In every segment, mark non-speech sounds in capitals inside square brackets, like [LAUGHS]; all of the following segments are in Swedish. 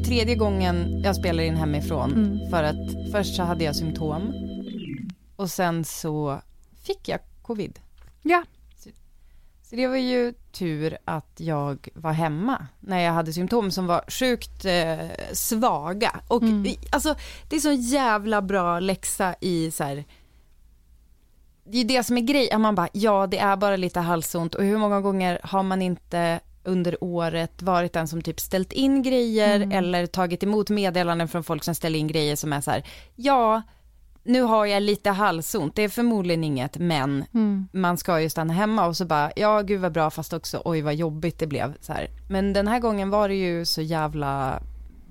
Är tredje gången jag spelar in hemifrån. För att först så hade jag symptom. Och sen så fick jag covid. Ja. Så det var ju tur att jag var hemma när jag hade symptom som var sjukt eh, svaga. Och i- alltså det är så jävla bra läxa i så här. Det är det som är grejen, man bara ja det är bara lite halsont och hur många gånger har man inte under året varit den som typ ställt in grejer eller tagit emot meddelanden från folk som ställer in grejer som är så här ja nu har jag lite halsont, det är förmodligen inget, men man ska ju stanna hemma och så bara, ja gud vad bra, fast också oj vad jobbigt det blev så här. Men den här gången var det ju så jävla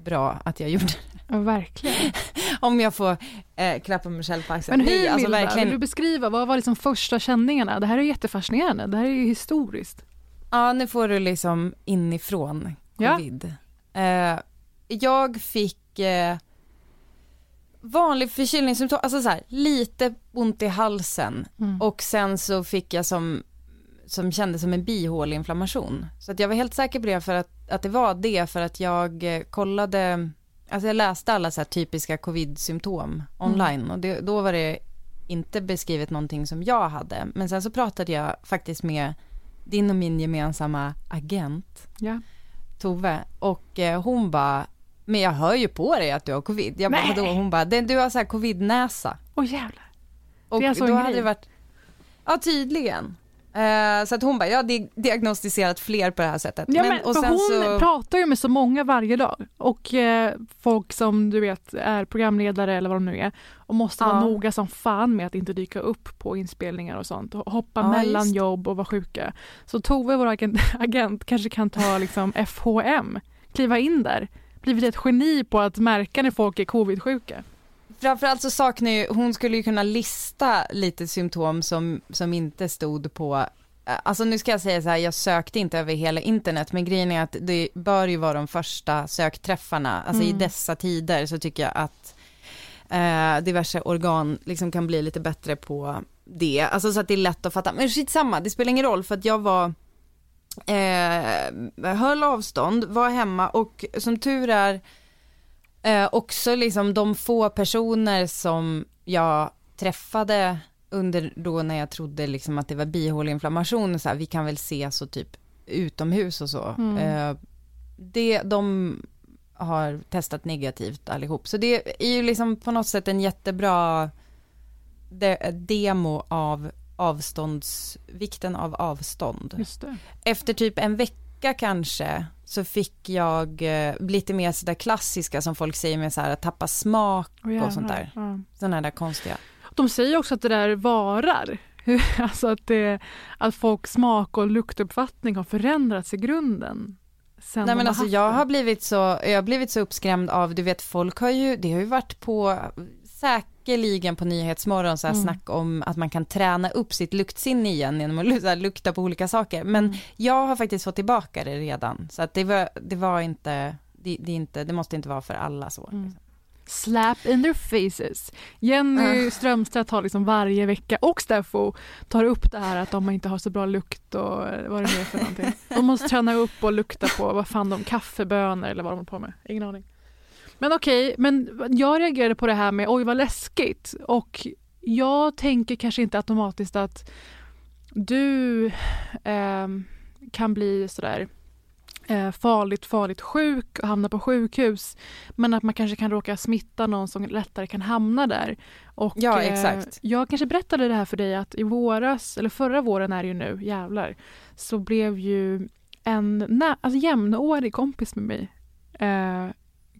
bra att jag gjorde det. ja, verkligen. [LAUGHS] Om jag får eh, klappa mig själv på axeln. Men hur Nej, alltså, Milda, verkligen, vill du beskriva, vad var liksom första känningarna? Det här är jättefascinerande, det här är ju historiskt. Ja, nu får du liksom inifrån Ja. covid. Eh, jag fick eh, vanlig förkylningssymptom, alltså så här, lite ont i halsen och sen så fick jag som, som kändes som en bihåleinflammation. Så att jag var helt säker på det för att, att det var det för att jag eh, kollade, alltså jag läste alla så här typiska covid-symptom online och det, då var det inte beskrivet någonting som jag hade. Men sen så pratade jag faktiskt med din och min gemensamma agent Ja. Tove och eh, hon bara, men jag hör ju på dig att du har covid. Jag bara, vadå? Hon bara, "Det- du har så här covid-näsa. Åh jävlar. Och Det är alltså då en hade grej. det varit, ja tydligen. Eh, så att hon bara, jag har di- diagnostiserat fler på det här sättet. Ja, men, och för sen hon så, pratar ju med så många varje dag och eh, folk som du vet är programledare eller vad de nu är och måste vara Ja. noga som fan med att inte dyka upp på inspelningar och sånt och hoppa Ja, mellan just. jobb och vara sjuka. Så Tove, vår agent, [LAUGHS] agent kanske kan ta liksom FHM, kliva in där, blivit ett geni på att märka när folk är covid-sjuka. Framförallt så saknar ju, hon skulle ju kunna lista lite symptom som, som inte stod på eh, Alltså nu ska jag säga så här, jag sökte inte över hela internet, men grejen är att det bör ju vara de första sökträffarna. Alltså i dessa tider så tycker jag att eh, diverse organ liksom kan bli lite bättre på det. Alltså så att det är lätt att fatta. Men skitsamma, det spelar ingen roll för att jag var eh, höll avstånd, var hemma och som tur är eh, också liksom de få personer som jag träffade under då när jag trodde liksom att det var bihåleinflammation, så här, vi kan väl se så typ utomhus och så. Eh, det, de har testat negativt allihop. Så det är ju liksom på något sätt en jättebra de, demo av avstånds, vikten av avstånd. Efter typ en vecka kanske så fick jag eh, lite mer sådär klassiska som folk säger med så här att tappa smak och sånt där. Ja. Sådana där konstiga. De säger också att det där varar. [LAUGHS] Alltså att, det, att folks smak och luktuppfattning har förändrats i grunden. Sen Nej men alltså jag har blivit så, jag har blivit så uppskrämd av, du vet folk har ju, det har ju varit på säkerligen på Nyhetsmorgon så här Mm. snack om att man kan träna upp sitt luktsinne igen genom att [LAUGHS] här lukta på olika saker. Men Mm. jag har faktiskt fått tillbaka det redan. Så att det var, det var inte, det, det, inte, det måste inte vara för alla så. Mm. Liksom. slap in their faces. Jenny Uh. Strömstedt har liksom varje vecka och Steffo tar upp det här att de inte har så bra lukt och vad det nu är för någonting. De måste träna upp och lukta på vad fan de kaffebönor eller vad de håller på med. Ingen aning. Men okej, men jag reagerade på det här med oj vad läskigt och jag tänker kanske inte automatiskt att du ehm, kan bli sådär eh, farligt, farligt sjuk och hamna på sjukhus. Men att man kanske kan råka smitta någon som lättare kan hamna där. Och, Ja, eh, exakt. jag kanske berättade det här för dig att i våras, eller förra våren är det ju nu, jävlar, så blev ju en nä- alltså jämnårig kompis med mig eh,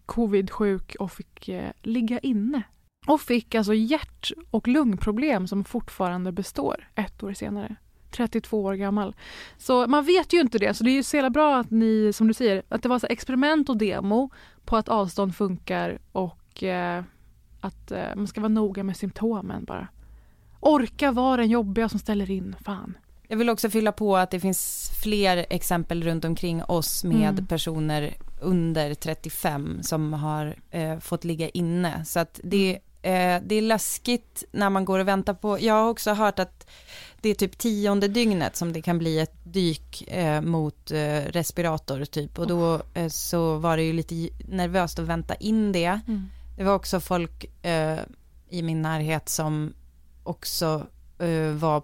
covid-sjuk och fick eh, ligga inne. Och fick alltså hjärt och lungproblem som fortfarande består ett år senare. 32 år gammal. Så man vet ju inte det, så det är ju så jävla bra att ni, som du säger, att det var så experiment och demo på att avstånd funkar och eh, att eh, man ska vara noga med symptomen bara. Orka vara den jobbiga som ställer in, fan. Jag vill också fylla på att det finns fler exempel runt omkring oss med Mm. personer under 35 som har eh, fått ligga inne. Så att det, eh, det är läskigt när man går och väntar på, jag har också hört att det är typ tionde dygnet som det kan bli ett dyk eh, mot eh, respirator typ och då eh, så var det ju lite nervöst att vänta in det. Det var också folk eh, i min närhet som också var,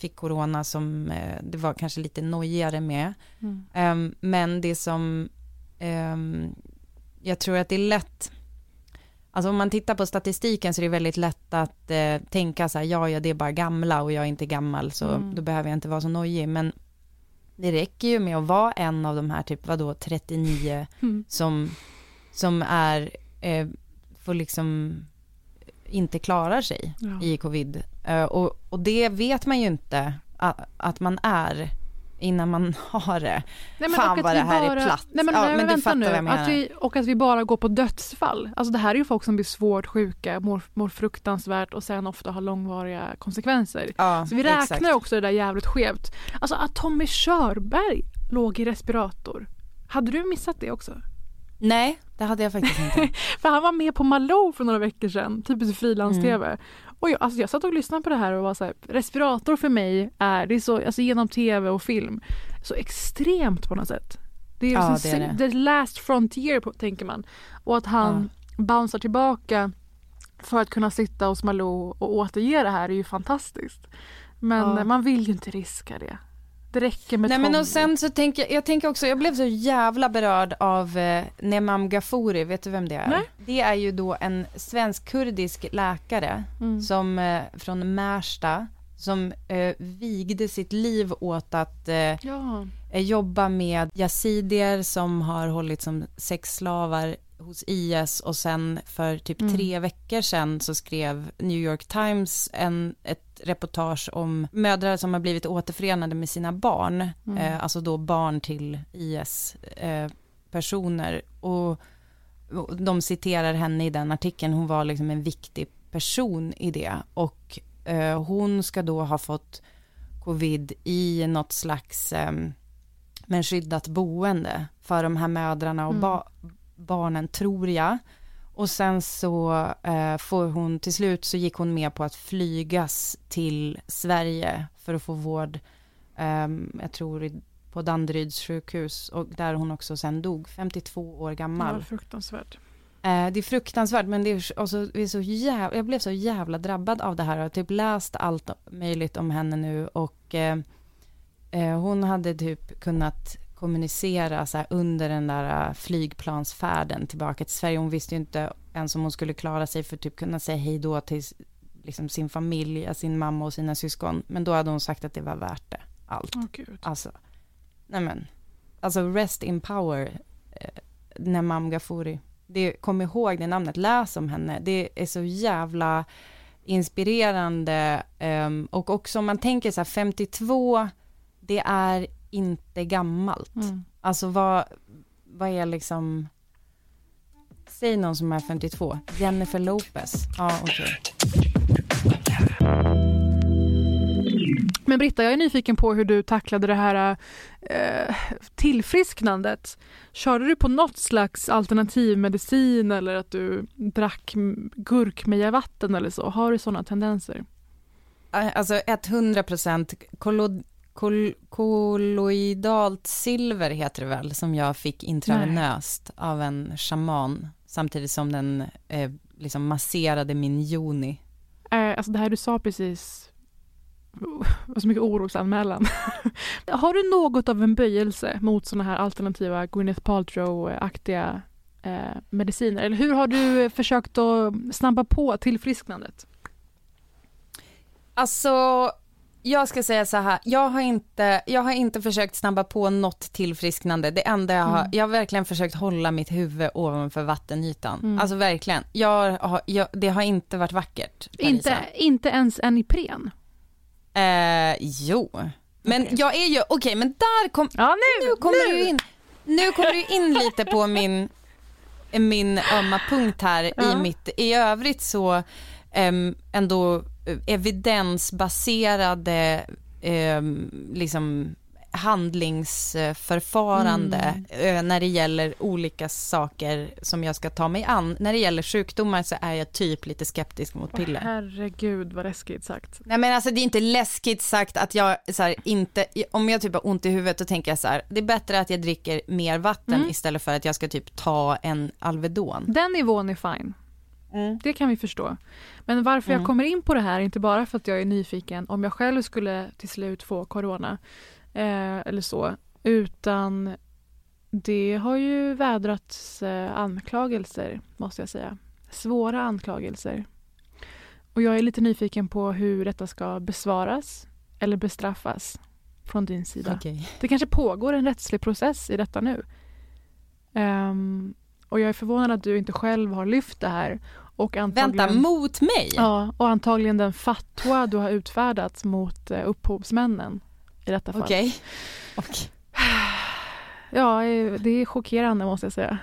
fick corona som eh, det var kanske lite nojigare med. Mm. Ehm, men det som ehm, jag tror att det är lätt, alltså om man tittar på statistiken så är det väldigt lätt att eh, tänka så här, ja, ja, det är bara gamla och jag är inte gammal så Mm. då behöver jag inte vara så nojig. Men det räcker ju med att vara en av de här, typ vadå, 39 Mm. som, som är, eh, får liksom inte klarar sig Ja. i covid. Eh, och, och det vet man ju inte att, att man är innan man [LAUGHS] har det. Nej, Fan och att vad det här är bara- platt. Nej, men, Ja, nej, men men du fattar nu. vad jag menar. Att vi, och att vi bara går på dödsfall. Alltså det här är ju folk som blir svårt sjuka, mår, mår fruktansvärt och sen ofta har långvariga konsekvenser. Ja, Så vi räknar exakt. också det där jävligt skevt. Alltså att Tommy Körberg låg i respirator. Hade du missat det också? Nej, det hade jag faktiskt inte. [LAUGHS] För han var med på Malou för några veckor sedan, typiskt frilans-tv. Mm. Och jag, alltså jag satt och lyssnade på det här och var så här, respirator för mig är, det är så, alltså genom tv och film, så extremt på något sätt. Det är, Ja, det är det. the last frontier på, tänker man. Och att han bouncear tillbaka för att kunna sitta hos Malou och återge det här är ju fantastiskt. Men Ja. man vill ju inte riska det. Det räcker med Nej men och sen så tänker jag, jag tänker också, jag blev så jävla berörd av eh, Nemam Ghafouri, vet du vem det är? Nej. Det är ju då en svensk-kurdisk läkare Mm. som, eh, från Märsta som eh, vigde sitt liv åt att eh, Ja. eh, jobba med yazidier som har hållit som sexslavar hos IS och sen för typ Mm. tre veckor sedan så skrev New York Times en, ett reportage om mödrar som har blivit återförenade med sina barn, Mm. eh, alltså då barn till IS eh, och, och de citerar henne i den artikeln, hon var liksom en viktig person i det och eh, hon ska då ha fått covid i något slags eh, men skyddat boende för de här mödrarna och Mm. ba- barnen tror jag. Och sen så eh, får hon, till slut så gick hon med på att flygas till Sverige för att få vård, ehm, jag tror på Danderyds sjukhus och där hon också sen dog, 52 år Det gammal. var fruktansvärt. Eh, det är fruktansvärt men det är, alltså, det är så jävla, jag blev så jävla drabbad av det här och har typ läst allt möjligt om henne nu och eh, eh, hon hade typ kunnat kommunicera så här, under den där eh, flygplansfärden tillbaka till Sverige. Hon visste ju inte ens om hon skulle klara sig för typ kunna säga hej då till liksom, sin familj, sin mamma och sina syskon. Men då hade hon sagt att det var värt det, allt. Åh gud. Alltså, nej men, alltså rest in power, eh, Nemam Ghafouri. Det, kom ihåg det namnet, läs om henne. Det är så jävla inspirerande ehm, och också om man tänker så här 52, det är inte gammalt. Mm. Alltså vad, vad är liksom, säg någon som är 52, Jennifer Lopez. Ja, okej. Men Britta, jag är nyfiken på hur du tacklade det här eh, tillfrisknandet. Körde du på något slags alternativmedicin eller att du drack gurkmeja-vatten eller så? Har du sådana tendenser? Alltså 100 procent kol kolloidalt silver heter det väl, som jag fick intravenöst av en shaman samtidigt som den eh, liksom masserade min joni. Eh, alltså det här du sa precis var så mycket orosanmälan. [LAUGHS] Har du något av en böjelse mot sådana här alternativa Gwyneth Paltrow-aktiga eh, mediciner? Eller hur har du försökt att snabba på tillfrisknandet? Alltså, jag ska säga så här, jag har inte, jag har inte försökt snabba på något tillfrisknande. Det enda jag har, mm. jag har verkligen försökt hålla mitt huvud ovanför vattenytan. Mm. Alltså verkligen. Jag har, jag, det har inte varit vackert. Inte, inte ens en Ipren? Eh, jo. Men okay. jag är ju, okej okay, men där kom, ja, nu, nu kommer nu. du in, nu kommer du in lite på min, min ömma punkt här ja. i mitt, i övrigt så um, ändå evidensbaserade um, liksom handlingsförfarande mm. Eh, när det gäller olika saker som jag ska ta mig an. När det gäller sjukdomar så är jag typ lite skeptisk mot piller. Oh, herregud vad läskigt sagt. Nej men alltså det är inte läskigt sagt att jag så här, inte, om jag typ har ont i huvudet då tänker jag så här, det är bättre att jag dricker mer vatten mm. istället för att jag ska typ ta en Alvedon. Den nivån är fine. Mm. Det kan vi förstå. Men varför mm. jag kommer in på det här, inte bara för att jag är nyfiken om jag själv skulle till slut få corona, eh, eller så, utan det har ju vädrats eh, anklagelser, måste jag säga. Svåra anklagelser. Och jag är lite nyfiken på hur detta ska besvaras eller bestraffas från din sida. Okay. Det kanske pågår en rättslig process i detta nu. Um, och jag är förvånad att du inte själv har lyft det här. Och antagligen, Vänta, mot mig? Ja, och antagligen den fatwa du har utfärdat mot uh, upphovsmännen i detta fall. Okej. Okay. [SIGHS] okay. Ja, eh, det är chockerande måste jag säga.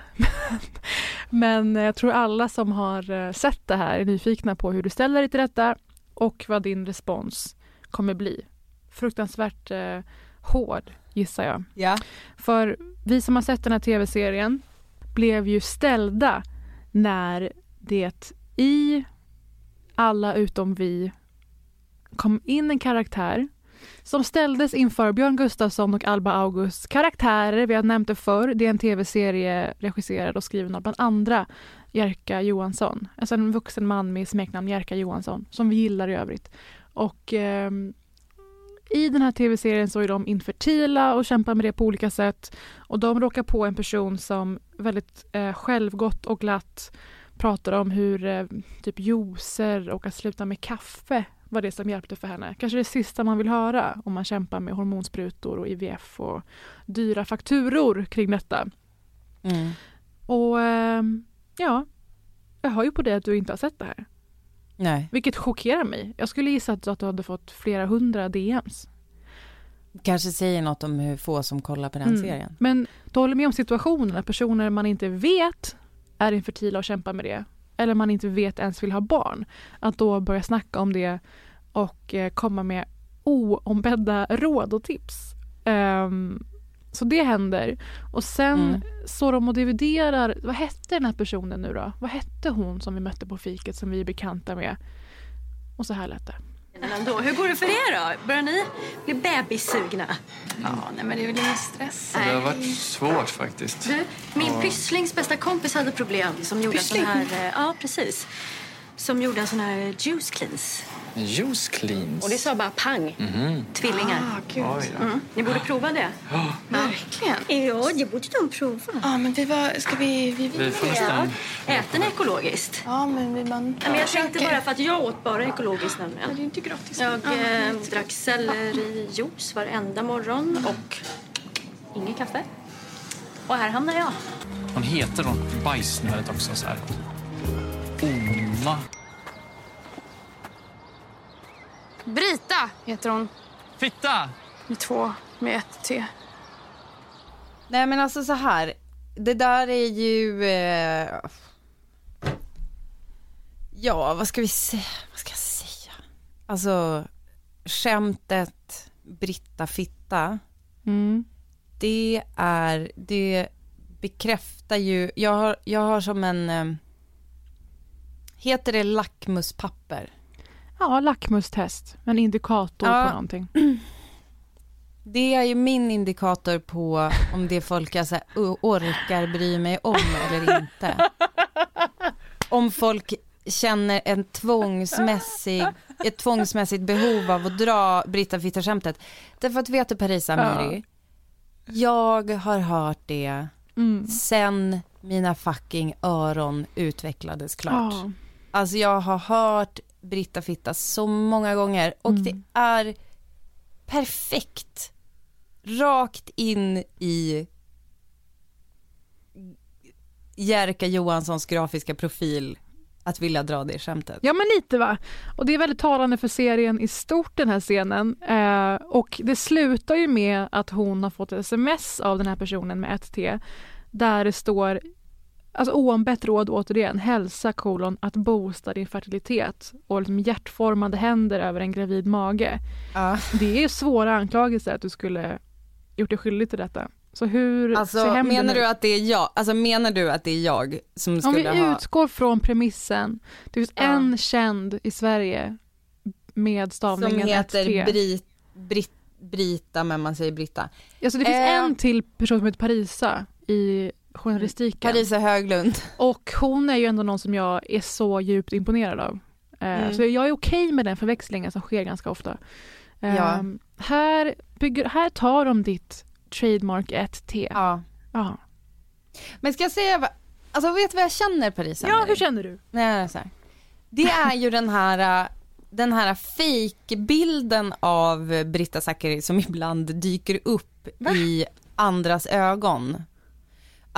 [LAUGHS] Men jag tror alla som har eh, sett det här är nyfikna på hur du ställer dig till detta och vad din respons kommer bli. Fruktansvärt eh, hård, gissar jag. Ja. För vi som har sett den här tv-serien blev ju ställda när det i Alla utom vi kom in en karaktär som ställdes inför Björn Gustafsson och Alba Augusts karaktärer. Vi har nämnt det förr. Det är en tv-serie regisserad och skriven av bland andra Jerka Johansson. Alltså en vuxen man med smeknamn Jerka Johansson, som vi gillar i övrigt. Och eh, i den här tv-serien så är de infertila och kämpar med det på olika sätt. Och de råkar på en person som väldigt eh, självgott och glatt pratar om hur eh, typ juicer och att sluta med kaffe var det som hjälpte för henne. Kanske det sista man vill höra om man kämpar med hormonsprutor och IVF och dyra fakturor kring detta. Mm. Och eh, ja, jag hör ju på det att du inte har sett det här. Nej. Vilket chockerar mig. Jag skulle gissa att du hade fått flera hundra DMs. Kanske säger något om hur få som kollar på den mm. serien. Men du håller med om situationen, att personer man inte vet är infertila och kämpar med det eller man inte vet ens vill ha barn, att då börja snacka om det och eh, komma med oombedda råd och tips. Um, så det händer. Och sen mm. så de och dividerar, vad hette den här personen nu då? Vad hette hon som vi mötte på fiket som vi är bekanta med? Och så här lät det. Ändå. Hur går det för er då? Börjar ni bli bebissugna? Ja, nej men det är väl ingen stress. Det har varit svårt faktiskt. Du, min ja. pysslings bästa kompis hade problem som gjorde Pyssling? sån här, eh, ja precis. Som gjorde en sån här juice cleans. Juice cleans? Och det sa bara pang. Mm -hmm. Tvillingar. Ah, mm. Ni borde prova det. Oh. [GASPS] Verkligen? Ja, det borde de prova. Ja, men vi var, ska vi... Vi, vi, vi får nästan... Ja. Äter ni ekologiskt? Ja, men vi man... Ja, men jag tänkte bara för att jag åt bara ekologiskt nämligen. Men det är inte gratis. Jag eh, drack sellerijuice varenda morgon och ingen kaffe. Och här hamnar jag. Hon heter hon bajsnöret också så här. Ova. Brita heter hon. Fitta! Med två, med ett T. Nej men alltså så här, det där är ju... Eh... Ja, vad ska vi säga? Vad ska jag säga? Alltså, skämtet Britta Fitta, Mm. det är, det bekräftar ju, jag har, jag har som en, eh, heter det lackmuspapper? Ja, lackmustest. En indikator Ja. på någonting. [CLEARS THROAT] Det är ju min indikator på om det folk jag så här, o- orkar bry mig om eller inte. [LAUGHS] Om folk känner en tvångsmässig, ett tvångsmässigt behov av att dra Britta Fitta-skämtet. Därför att vet du Parisa Amiri, jag har hört det Mm. sen mina fucking öron utvecklades klart. Ja. Alltså jag har hört Britta Fitta så många gånger och Mm. det är perfekt. Rakt in i Jerka Johanssons grafiska profil att vilja dra det skämtet. Ja men lite va. Och det är väldigt talande för serien i stort den här scenen. Eh, och det slutar ju med att hon har fått ett sms av den här personen med ett T. Där det står, alltså oombett råd återigen, hälsa kolon att boosta din fertilitet och liksom hjärtformade händer över en gravid mage. Ja. Det är svåra anklagelser att du skulle gjort dig skyldig till detta. Så hur Alltså hämnden menar du att det är jag, alltså menar du att det är jag som Om skulle vi ha... utgår från premissen, det finns Ja. en känd i Sverige med Som stavningen heter 1T. Brit, Brit, Brita, men man säger Britta. Alltså det finns Eh. en till person som heter Parisa i journalistiken. Parisa Höglund. Och hon är ju ändå någon som jag är så djupt imponerad av. Eh, Mm. Så jag är okej med den förväxlingen som sker ganska ofta. Eh, Ja. här, bygger, här tar de ditt trademark 1T. Ja. Ja. Men ska jag säga, vad- alltså vet du vad jag känner Parisa? ja, hur känner du? Nej, så här. Det är ju den här, den här fake-bilden av Britta Zackari som ibland dyker upp i andras ögon.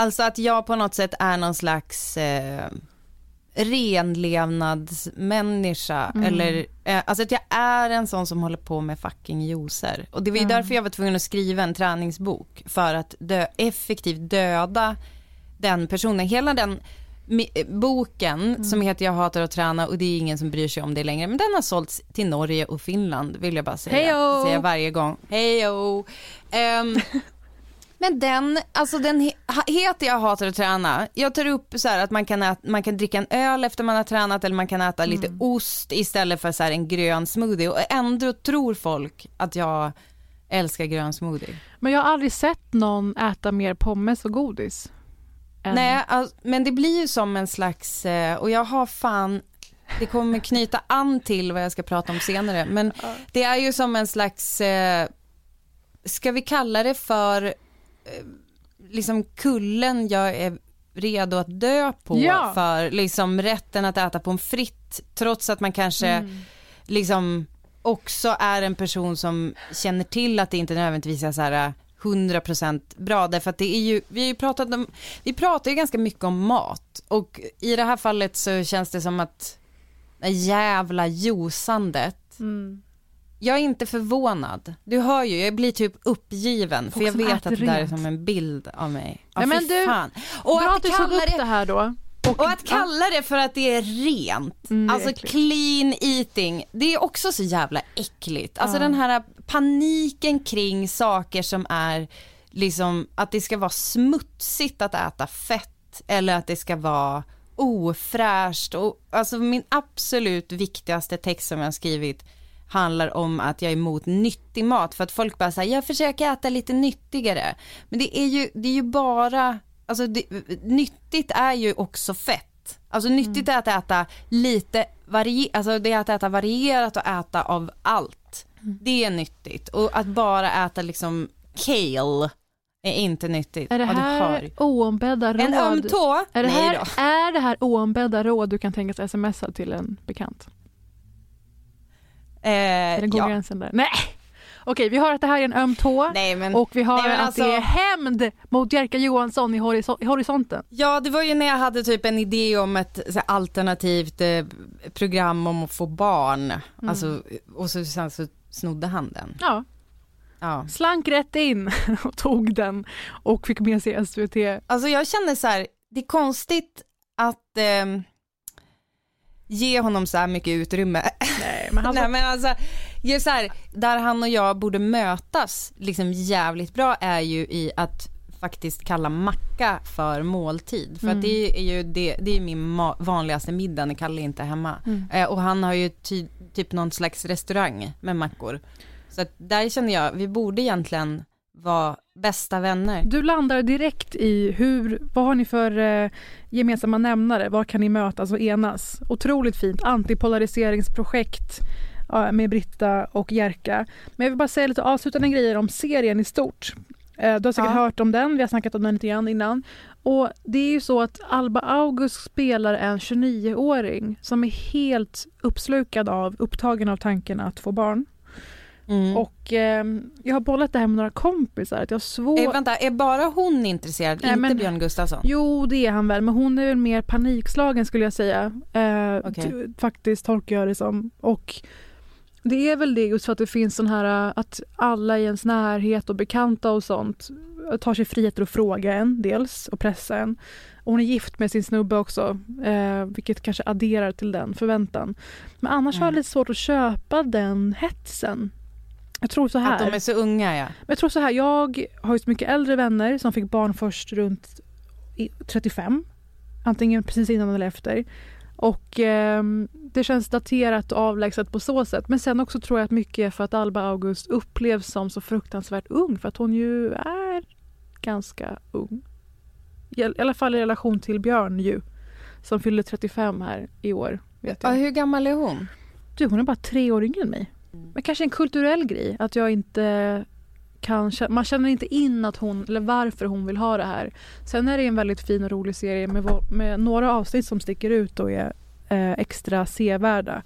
Alltså att jag på något sätt är någon slags eh, renlevnadsmänniska Mm. eller eh, alltså att jag är en sån som håller på med fucking juicer. Och det var ju Ja. därför jag var tvungen att skriva en träningsbok för att dö, effektivt döda den personen. Hela den eh, boken Mm. som heter Jag hatar att träna och det är ingen som bryr sig om det längre. Men den har sålts till Norge och Finland vill jag bara säga. Hejo! Säga varje gång. Hejo! Ehm, [LAUGHS] men den, alltså den heter Jag hatar att träna. Jag tar upp så här att man kan, äta, man kan dricka en öl efter man har tränat eller man kan äta lite Mm. ost istället för så en grön smoothie. Och ändå tror folk att jag älskar grön smoothie. Men jag har aldrig sett någon äta mer pommes och godis. än- Nej, alltså, men det blir ju som en slags, eh, och jag har fan, det kommer knyta an till vad jag ska prata om senare, men det är ju som en slags, eh, ska vi kalla det för, liksom kullen jag är redo att dö på Ja. för liksom rätten att äta pommes frites, trots att man kanske Mm. liksom också är en person som känner till att det inte nödvändigtvis är så här 100% bra därför att det är ju, vi har ju pratat om, vi pratar ju ganska mycket om mat och i det här fallet så känns det som att det jävla josandet, Mm. Jag är inte förvånad. Du hör ju, jag blir typ uppgiven för jag vet att det där är som en bild av mig. Ja, Nej, men du, fan. Och Bra att att du tog kalla upp det här då. och att kalla det för att det är rent, Mm, alltså äckligt. clean eating, det är också så jävla äckligt. Alltså Ja. den här paniken kring saker som är liksom att det ska vara smutsigt att äta fett eller att det ska vara ofräscht och alltså min absolut viktigaste text som jag har skrivit handlar om att jag är emot nyttig mat för att folk bara säger jag försöker äta lite nyttigare. Men det är ju, det är ju bara, alltså det, nyttigt är ju också fett. Alltså nyttigt är att äta lite, varie, alltså det är att äta varierat och äta av allt. Det är nyttigt och att bara äta liksom kale är inte nyttigt. Är det här oombedda råd? En öm tå? Är det, här, är det här oombedda råd du kan tänkas smsa till en bekant? Eh, går ja. gränsen där? Nej! Okej, vi har att det här är en öm tå Nej men och vi har Nej, att alltså- det är hämnd mot Jerka Johansson i, horiso- i horisonten. Ja, det var ju när jag hade typ en idé om ett här, alternativt eh, program om att få barn. Alltså, och så, sen så snodde han den. Ja, Ja. slank rätt in [LAUGHS] och tog den och fick med sig SVT. Alltså jag känner så här, det är konstigt att ehm, ge honom så här mycket utrymme. Nej, men han [LAUGHS] Nej men alltså, just så här, där han och jag borde mötas liksom jävligt bra är ju i att faktiskt kalla macka för måltid. För Mm. att det är ju det, det är min vanligaste middag när Kalle inte är hemma. Mm. Eh, och han har ju ty, typ någon slags restaurang med mackor. Så att där känner jag, vi borde egentligen vara bästa vänner. Du landar direkt i hur, vad har ni för eh, gemensamma nämnare? Var kan ni mötas och enas? Otroligt fint antipolariseringsprojekt eh, med Britta och Jerka. Men jag vill bara säga lite avslutande grejer om serien i stort. Eh, du har säkert Ja. hört om den, vi har snackat om den lite grann innan. Och det är ju så att Alba August spelar en 29-åring som är helt uppslukad av, upptagen av tanken att få barn. Mm. Och eh, jag har bollat det här med några kompisar. Att jag har svårt... Eh, vänta, är bara hon intresserad, Nej, inte men- Björn Gustafsson? Jo, det är han väl, men hon är väl mer panikslagen skulle jag säga. Eh, t- faktiskt tolkar jag det som. Och det är väl det just för att det finns sån här eh, att alla i ens närhet och bekanta och sånt eh, tar sig friheter att fråga en dels och pressa en. Och hon är gift med sin snubbe också, eh, vilket kanske adderar till den förväntan. Men annars har jag Mm. lite svårt att köpa den hetsen. Jag tror så här. Att de är så unga ja. Men jag tror så här, jag har ju så mycket äldre vänner som fick barn först runt i- 35. Antingen precis innan eller efter. Och ehm, det känns daterat och avlägset på så sätt. Men sen också tror jag att mycket för att Alba August upplevs som så fruktansvärt ung. För att hon ju är ganska ung. I alla fall i relation till Björn ju. Som fyller 35 här i år. Vet ja. jag. Hur gammal är hon? Du, hon är bara tre år yngre än mig. Men kanske en kulturell grej, att jag inte kan, man känner inte in att hon, eller varför hon vill ha det här. Sen är det en väldigt fin och rolig serie med, med några avsnitt som sticker ut och är eh, extra sevärda.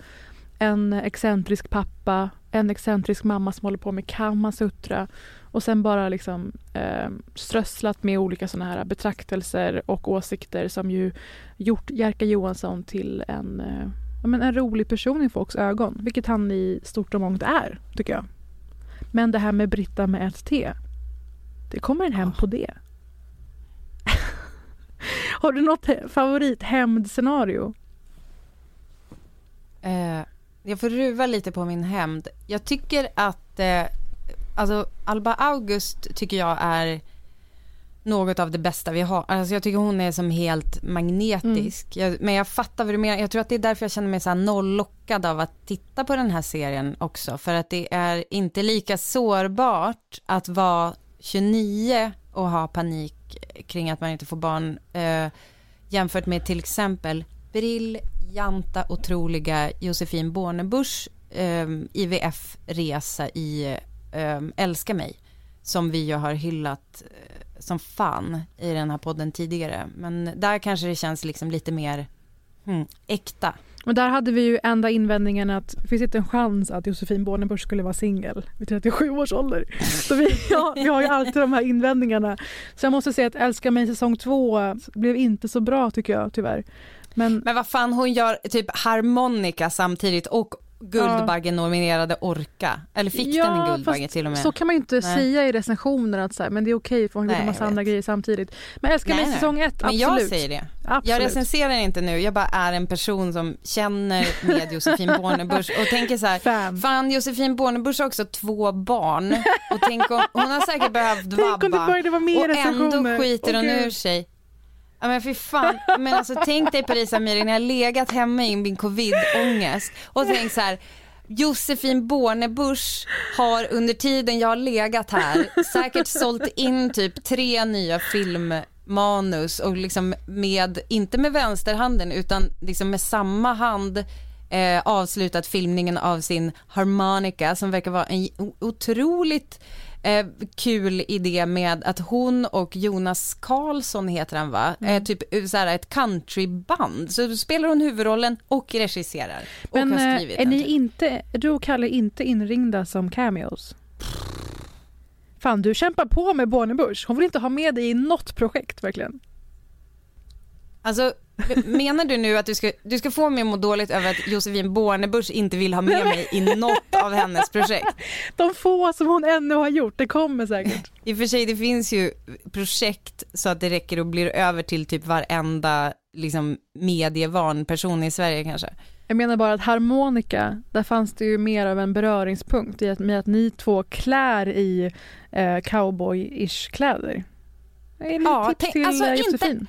En excentrisk pappa, en excentrisk mamma som håller på med Kamasutra och sen bara liksom eh, strösslat med olika såna här betraktelser och åsikter som ju gjort Jerka Johansson till en eh, ja, men en rolig person i folks ögon, vilket han i stort och mångt är, tycker jag. Men det här med Britta med ett T, det kommer en hem på det. [LAUGHS] Har du något he- favorit hämndscenario? Eh, jag får ruva lite på min hämnd. Jag tycker att, eh, alltså Alba August tycker jag är något av det bästa vi har. Alltså jag tycker hon är som helt magnetisk. Jag, men jag fattar vad du menar. Jag tror att det är därför jag känner mig så här noll-lockad av att titta på den här serien också. För att det är inte lika sårbart att vara 29 och ha panik kring att man inte får barn eh, jämfört med till exempel briljanta, otroliga Josefin Bornebusch eh, IVF-resa i eh, Älska mig som vi ju har hyllat eh, som fan i den här podden tidigare. Men där kanske det känns liksom lite mer hmm, äkta. Men där hade vi ju enda invändningen att det finns inte en chans att Josefin Bornebusch skulle vara singel vid 37 års ålder. Så vi, ja, vi har ju alltid de här invändningarna. Så jag måste säga att Älska mig säsong två blev inte så bra tycker jag tyvärr. Men Men vad fan, hon gör typ harmonika samtidigt och Guldbaggen-nominerade Orka. Eller fick den en Guldbagge till och med? Så kan man ju inte Nej. säga i recensioner att så här, men det är okej för Nej, en jag massa andra grejer samtidigt. Men Älska Nej, mig säsong ett, Men absolut. jag säger det. absolut. Jag recenserar inte nu, jag bara är en person som känner med Josefin [LAUGHS] Bornebusch och tänker så här, Fan. fan Josefin Bornebusch har också två barn och tänk om, hon har säkert behövt [LAUGHS] vabba och ändå skiter hon Gud. ur sig. Ja men fy fan, men alltså tänk dig Parisa Amiri när jag legat hemma i min covid-ångest och tänkt så här Josefin Bornebusch har under tiden jag har legat här säkert sålt in typ tre nya filmmanus och liksom med, inte med vänsterhanden utan liksom med samma hand eh, avslutat filmningen av sin harmonica som verkar vara en otroligt eh, kul idé med att hon och Jonas Karlsson heter han va, Mm. eh, typ eh, så här ett countryband. Så spelar hon huvudrollen och regisserar och Men eh, är den. ni typ. inte, du och Kalle inte inringda som cameos? Fan, du kämpar på med Bornebusch. Hon vill inte ha med dig i något projekt verkligen. Alltså, menar du nu att du ska, du ska få mig att må dåligt över att Josefin Bornebusch inte vill ha med mig i något av hennes projekt? De få som hon ännu har gjort, det kommer säkert. I och för sig, det finns ju projekt så att det räcker och blir över till typ varenda liksom, medievan person i Sverige kanske. Jag menar bara att harmonika, där fanns det ju mer av en beröringspunkt i att, med att ni två klär i eh, cowboy-ish kläder. Det är lite Ja, tänk- till alltså eh, inte- Josefin.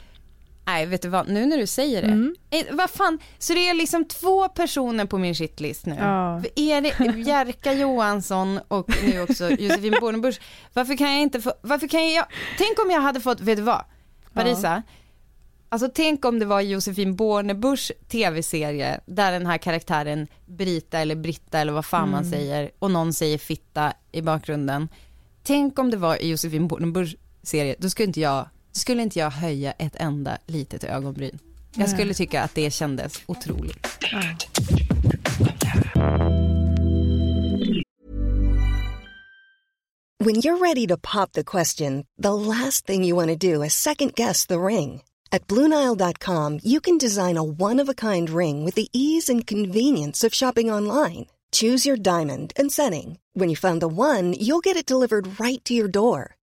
Nej, vet du vad, nu när du säger det. Mm. Eh, vad fan, så det är liksom två personer på min shitlist nu. Ja. Är det Jerka Johansson och nu också [LAUGHS] Josefin Bornebusch. Varför kan jag inte få, varför kan jag, tänk om jag hade fått, vet du vad, Marisa? Alltså tänk om det var Josefin Bornebuschs tv-serie där den här karaktären Brita eller Britta eller vad fan man säger och någon säger fitta i bakgrunden. Tänk om det var Josefin Bornebuschs serie, då skulle inte jag, skulle inte jag höja ett enda litet ögonbryn. Jag skulle tycka att det kändes otroligt. When you're ready to pop the question, the last thing you want to do is second guess the ring. At Bluenile.com, you can design a one of a kind ring with the ease and convenience of shopping online. Choose your diamond and setting. When you find the one, you'll get it delivered right to your door.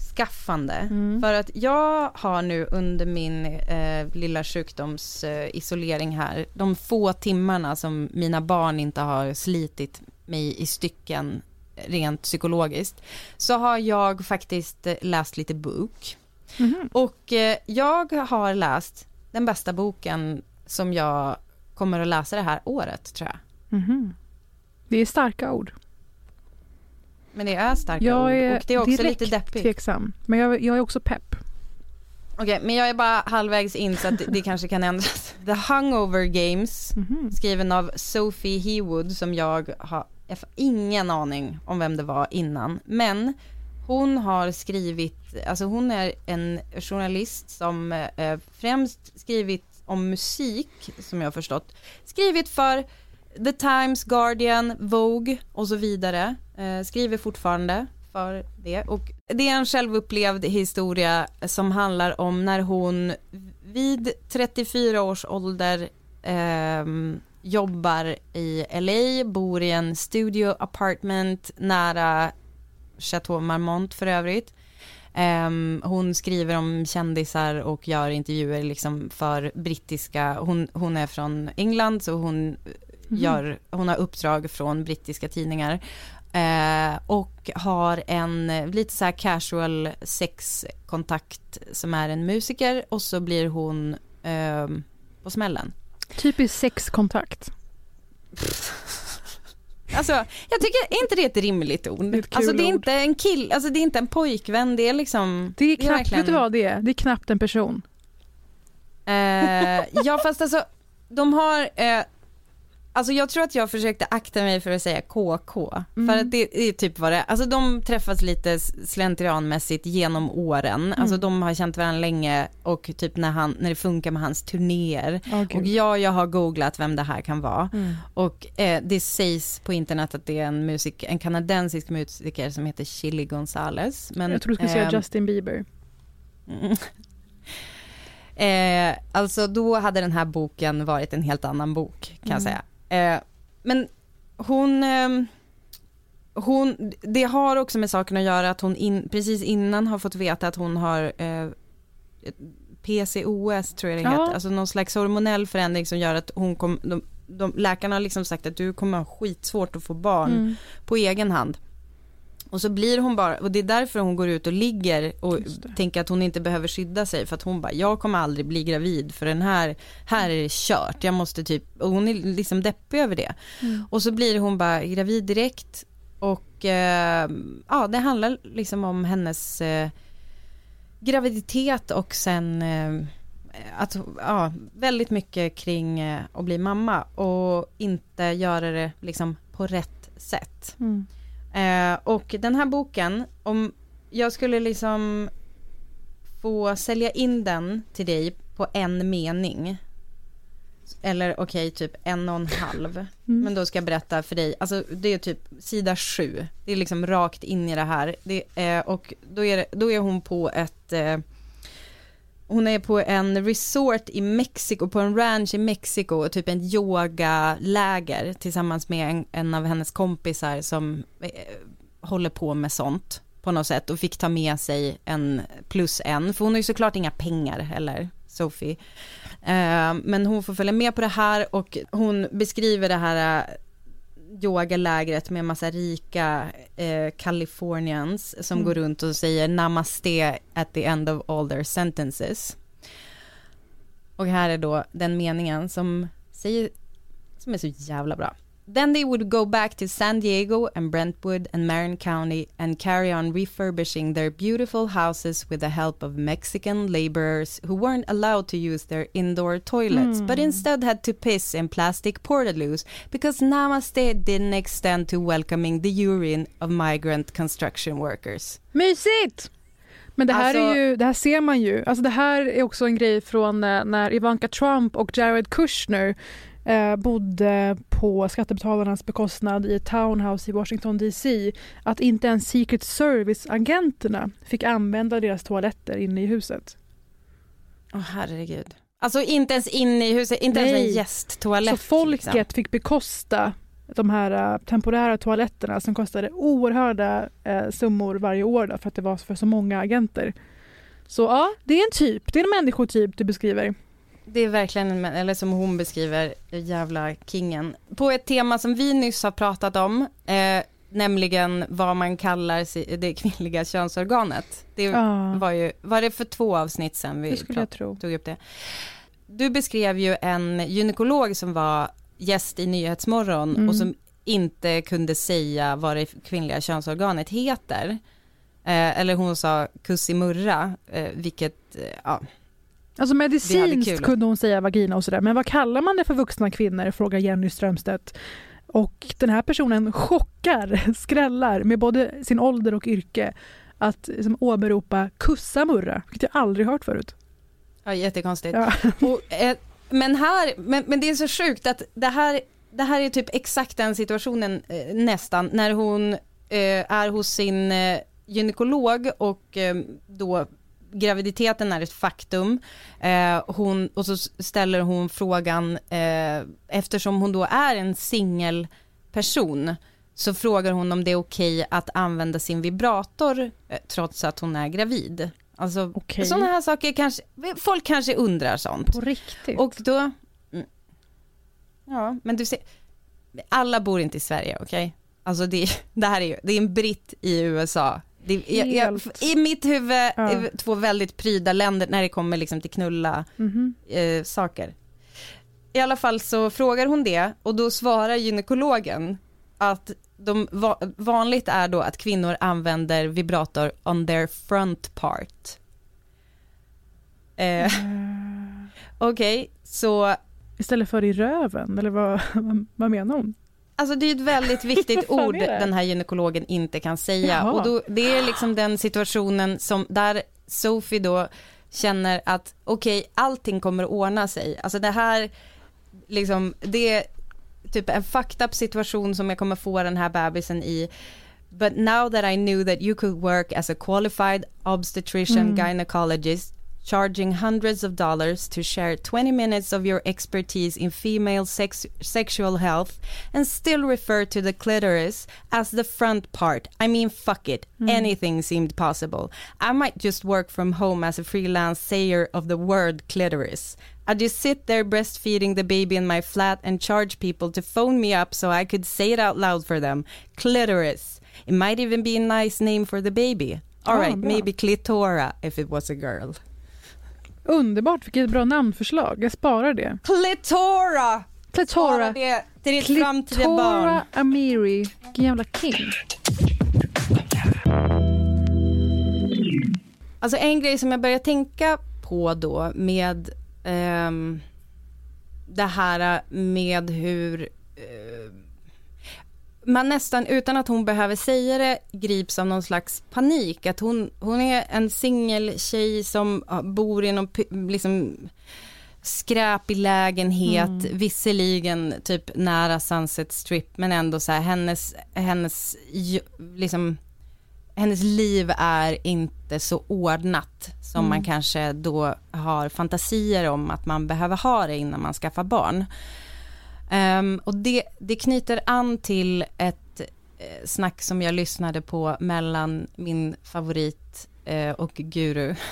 barnaskaffande. För att jag har nu under min eh, lilla sjukdomsisolering här, de få timmarna som mina barn inte har slitit mig i stycken rent psykologiskt, så har jag faktiskt eh, läst lite bok. Och eh, jag har läst den bästa boken som jag kommer att läsa det här året tror jag. Mhm. Det är starka ord. Men det är starka Jag ord är och det är också lite deppigt. tveksam. Men jag, jag är också pepp. Okej, men jag är bara halvvägs in så att det, det kanske kan ändras. [LAUGHS] The Hungover Games, Mhm. skriven av Sophie Hewood som jag har, jag har ingen aning om vem det var innan. Men hon har skrivit, alltså hon är en journalist som eh, främst skrivit om musik, som jag har förstått. Skrivit för The Times, Guardian, Vogue och så vidare. Eh, skriver fortfarande för det. Och det är en självupplevd historia som handlar om när hon vid 34 års ålder ehm, jobbar i LA, bor i en studio apartment nära Chateau Marmont för övrigt. Ehm, hon skriver om kändisar och gör intervjuer liksom för brittiska, hon, hon är från England så hon, gör, hon har uppdrag från brittiska tidningar. Eh, och har en eh, lite så här casual sexkontakt som är en musiker och så blir hon ehm, på smällen. Typisk sexkontakt. [LAUGHS] Alltså, jag tycker är inte det är ett rimligt ord. Det är alltså det är inte en kill, alltså det är inte en pojkvän, det är liksom... Det är knappt, verkligen- vet du vad det är? Det är knappt en person. Eh, ja fast alltså, de har, eh, alltså jag tror att jag försökte akta mig för att säga KK, för att det är typ vad det är. Alltså de träffas lite slentrianmässigt genom åren, alltså de har känt varandra länge och typ när, han, när det funkar med hans turnéer. Gud. och ja, jag har googlat vem det här kan vara. Mm. Och eh, det sägs på internet att det är en, musik, en kanadensisk musiker som heter Chili Gonzales. Men, jag tror du skulle säga ehm, Justin Bieber. Mm. [LAUGHS] Eh, alltså då hade den här boken varit en helt annan bok kan jag säga. Eh, men hon, ehm, hon, det har också med saken att göra att hon in, precis innan har fått veta att hon har eh, PCOS tror jag det Ja. heter, alltså någon slags hormonell förändring som gör att hon kom, de, de, läkarna har liksom sagt att du kommer ha skitsvårt att få barn Mm. på egen hand. Och så blir hon bara, och det är därför hon går ut och ligger och tänker att hon inte behöver skydda sig för att hon bara, jag kommer aldrig bli gravid för den här, här är det kört, jag måste typ, och hon är liksom deppig över det. Mm. Och så blir hon bara gravid direkt och eh, ja, det handlar liksom om hennes eh, graviditet och sen eh, att, ja, väldigt mycket kring eh, att bli mamma och inte göra det liksom på rätt sätt. Mm. Eh, och den här boken, om jag skulle liksom få sälja in den till dig på en mening, eller okej, typ en och en halv, Mm. men då ska jag berätta för dig, alltså det är typ sida sju, det är liksom rakt in i det här, det, eh, och då är, det, då är hon på ett eh, hon är på en resort i Mexiko, på en ranch i Mexiko, typ en yogaläger tillsammans med en, en av hennes kompisar som eh, håller på med sånt på något sätt och fick ta med sig en plus en, för hon har ju såklart inga pengar heller, Sophie. Eh, men hon får följa med på det här och hon beskriver det här eh, yogalägret med massa rika eh, Californians som Mm. går runt och säger namaste at the end of all their sentences. Och här är då den meningen som säger, som är så jävla bra. Then they would go back to San Diego and Brentwood and Marin County and carry on refurbishing their beautiful houses with the help of Mexican laborers who weren't allowed to use their indoor toilets but instead had to piss in plastic portaloos because Namaste didn't extend to welcoming the urine of migrant construction workers. Mysigt! Men det här, är Alltså- ju, det här ser man ju. Alltså det här är också en grej från eh, när Ivanka Trump och Jared Kushner eh, bodde på skattebetalarnas bekostnad i ett townhouse i Washington DC. Att inte ens Secret Service-agenterna fick använda deras toaletter inne i huset. Åh herregud. Alltså inte ens inne i huset, inte ens Nej. en gästtoalett. Så folket liksom. fick bekosta de här eh, temporära toaletterna som kostade oerhörda eh, summor varje år då, för att det var för så många agenter. Så ja, det är en typ, det är en människotyp du beskriver. Det är verkligen, eller som hon beskriver, jävla kingen. På ett tema som vi nyss har pratat om, eh, nämligen vad man kallar det kvinnliga könsorganet. Det Ja. var ju, var det för två avsnitt sedan vi prat- tog upp det? Du beskrev ju en gynekolog som var gäst i Nyhetsmorgon Mm. och som inte kunde säga vad det kvinnliga könsorganet heter. Eh, eller hon sa kussimurra, eh, vilket, eh, ja, Alltså medicinskt kunde hon säga vagina och sådär, men vad kallar man det för vuxna kvinnor? Frågar Jenny Strömstedt. Och den här personen chockar, [LAUGHS] skrällar med både sin ålder och yrke att liksom, åberopa kussamurra, vilket jag aldrig hört förut. ja jättekonstigt. Ja. [LAUGHS] Och, eh, men här, men, men det är så sjukt att det här, det här är typ exakt den situationen eh, nästan när hon eh, är hos sin eh, gynekolog och eh, då graviditeten är ett faktum. Eh, hon, och så ställer hon frågan, eh, eftersom hon då är en singelperson, så frågar hon om det är okej att använda sin vibrator eh, trots att hon är gravid. Alltså Okej. sådana här saker kanske, folk kanske undrar sånt. På riktigt. Och då, mm. ja men du ser, alla bor inte i Sverige okej? Alltså det, [LAUGHS] det här är ju, det är en britt i USA. Det, jag, jag. I mitt huvud Ja. två väldigt pryda länder när det kommer liksom till knulla Mhm. eh, saker. I alla fall så frågar hon det och då svarar gynekologen att de va vanligt är då att kvinnor använder vibrator on their front part. Eh, [LAUGHS] Okej, så Istället för i röven, eller vad, [LAUGHS] vad menar hon? Alltså det är ett väldigt viktigt [LAUGHS] ord den här gynekologen inte kan säga. Jaha. Och då, det är liksom den situationen som där Sophie då känner att okej, allting kommer att ordna sig. Alltså det här, liksom, det är typ en fucked up situation som jag kommer få den här bebisen i. But now that I knew that you could work as a qualified obstetrician Mm. gynecologist charging hundreds of dollars to share 20 minutes of your expertise in female sex sexual health and still refer to the clitoris as the front part. I mean, fuck it. Anything seemed possible. I might just work from home as a freelance sayer of the word clitoris. I'd just sit there breastfeeding the baby in my flat and charge people to phone me up so I could say it out loud for them. Clitoris. It might even be a nice name for the baby. All Ah, right, bra. maybe clitora if it was a girl. Underbart, vilket bra namnförslag. Jag sparar det. Clitora! Clitora. Det till ditt framtida barn. Clitora Amiri. Vilken jävla king. Alltså en grej som jag börjar tänka på då med ehm, det här med hur man nästan utan att hon behöver säga det grips av någon slags panik. Att hon, hon är en singeltjej som bor i någon liksom skräpig lägenhet, Mm. visserligen typ nära Sunset Strip, men ändå så här hennes, hennes, liksom, hennes liv är inte så ordnat som man kanske då har fantasier om att man behöver ha det innan man skaffar barn. Ehm, och det, det knyter an till ett eh, snack som jag lyssnade på mellan min favorit eh, och guru. [LAUGHS]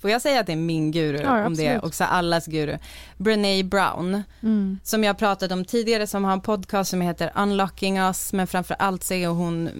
Får jag säga att det är min guru? Ja, om det är också allas guru. Brené Brown, Mm. som jag pratat om tidigare, som har en podcast som heter Unlocking Us, men framför allt så är hon,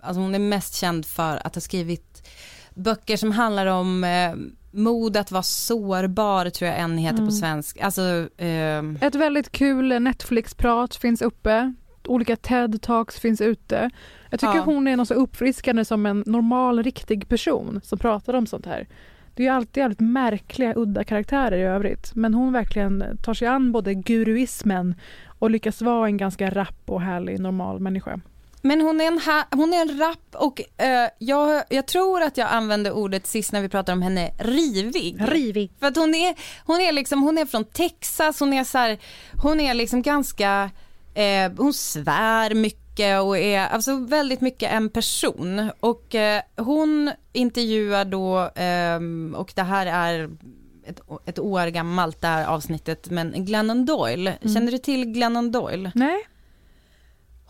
alltså hon är mest känd för att ha skrivit böcker som handlar om eh, mod att vara sårbar, tror jag en heter Mm. på svensk. Alltså, ehm, Ett väldigt kul Netflix-prat finns uppe. Olika TED-talks finns ute. Jag tycker Ja. hon är något så uppfriskande som en normal, riktig person som pratar om sånt här. Det är ju alltid jävligt märkliga, udda karaktärer i övrigt. Men hon verkligen tar sig an både guruismen och lyckas vara en ganska rapp och härlig, normal människa. Men hon är en, ha- hon är en rapp och eh, jag, jag tror att jag använde ordet sist när vi pratade om henne, rivig. Rivig. För att hon är, hon är liksom, hon är från Texas, hon är så här, hon är liksom ganska, eh, hon svär mycket och är alltså väldigt mycket en person. Och eh, hon intervjuar då, ehm, och det här är ett, ett år gammalt det här avsnittet, men Glennon Doyle, känner du till Glennon Doyle? Nej?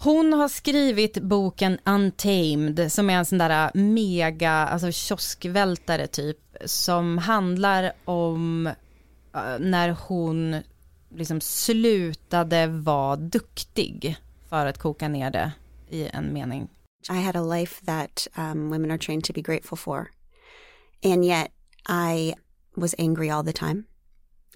Hon har skrivit boken Untamed som är en sån där äh, mega, alltså kioskvältare typ, som handlar om äh, när hon liksom slutade vara duktig för att koka ner det i en mening. I had a life that um, women are trained to be grateful for. And yet I was angry all the time.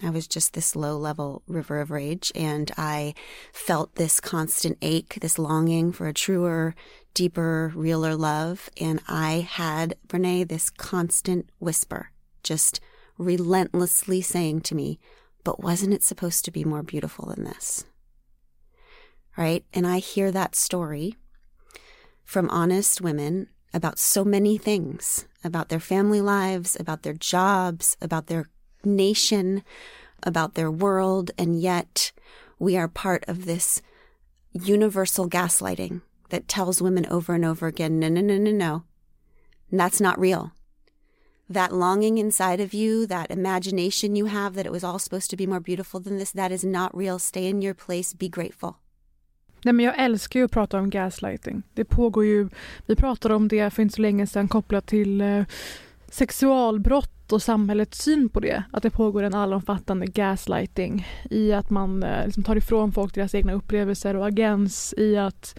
I was just this low level river of rage. And I felt this constant ache, this longing for a truer, deeper, realer love. And I had, Brene, this constant whisper, just relentlessly saying to me, but wasn't it supposed to be more beautiful than this? Right? And I hear that story from honest women about so many things about their family lives, about their jobs, about their nation, about their world, and yet we are part of this universal gaslighting that tells women over and over again no, no, no, no, no. That's not real. That longing inside of you, that imagination you have that it was all supposed to be more beautiful than this, that is not real. Stay in your place, be grateful. Nej, men jag älskar ju att prata om gaslighting. Det pågår ju, vi pratade om det för inte så länge sedan kopplat till eh, sexualbrott och samhällets syn på det. Att det pågår en allomfattande gaslighting i att man eh, liksom tar ifrån folk deras egna upplevelser och agens i att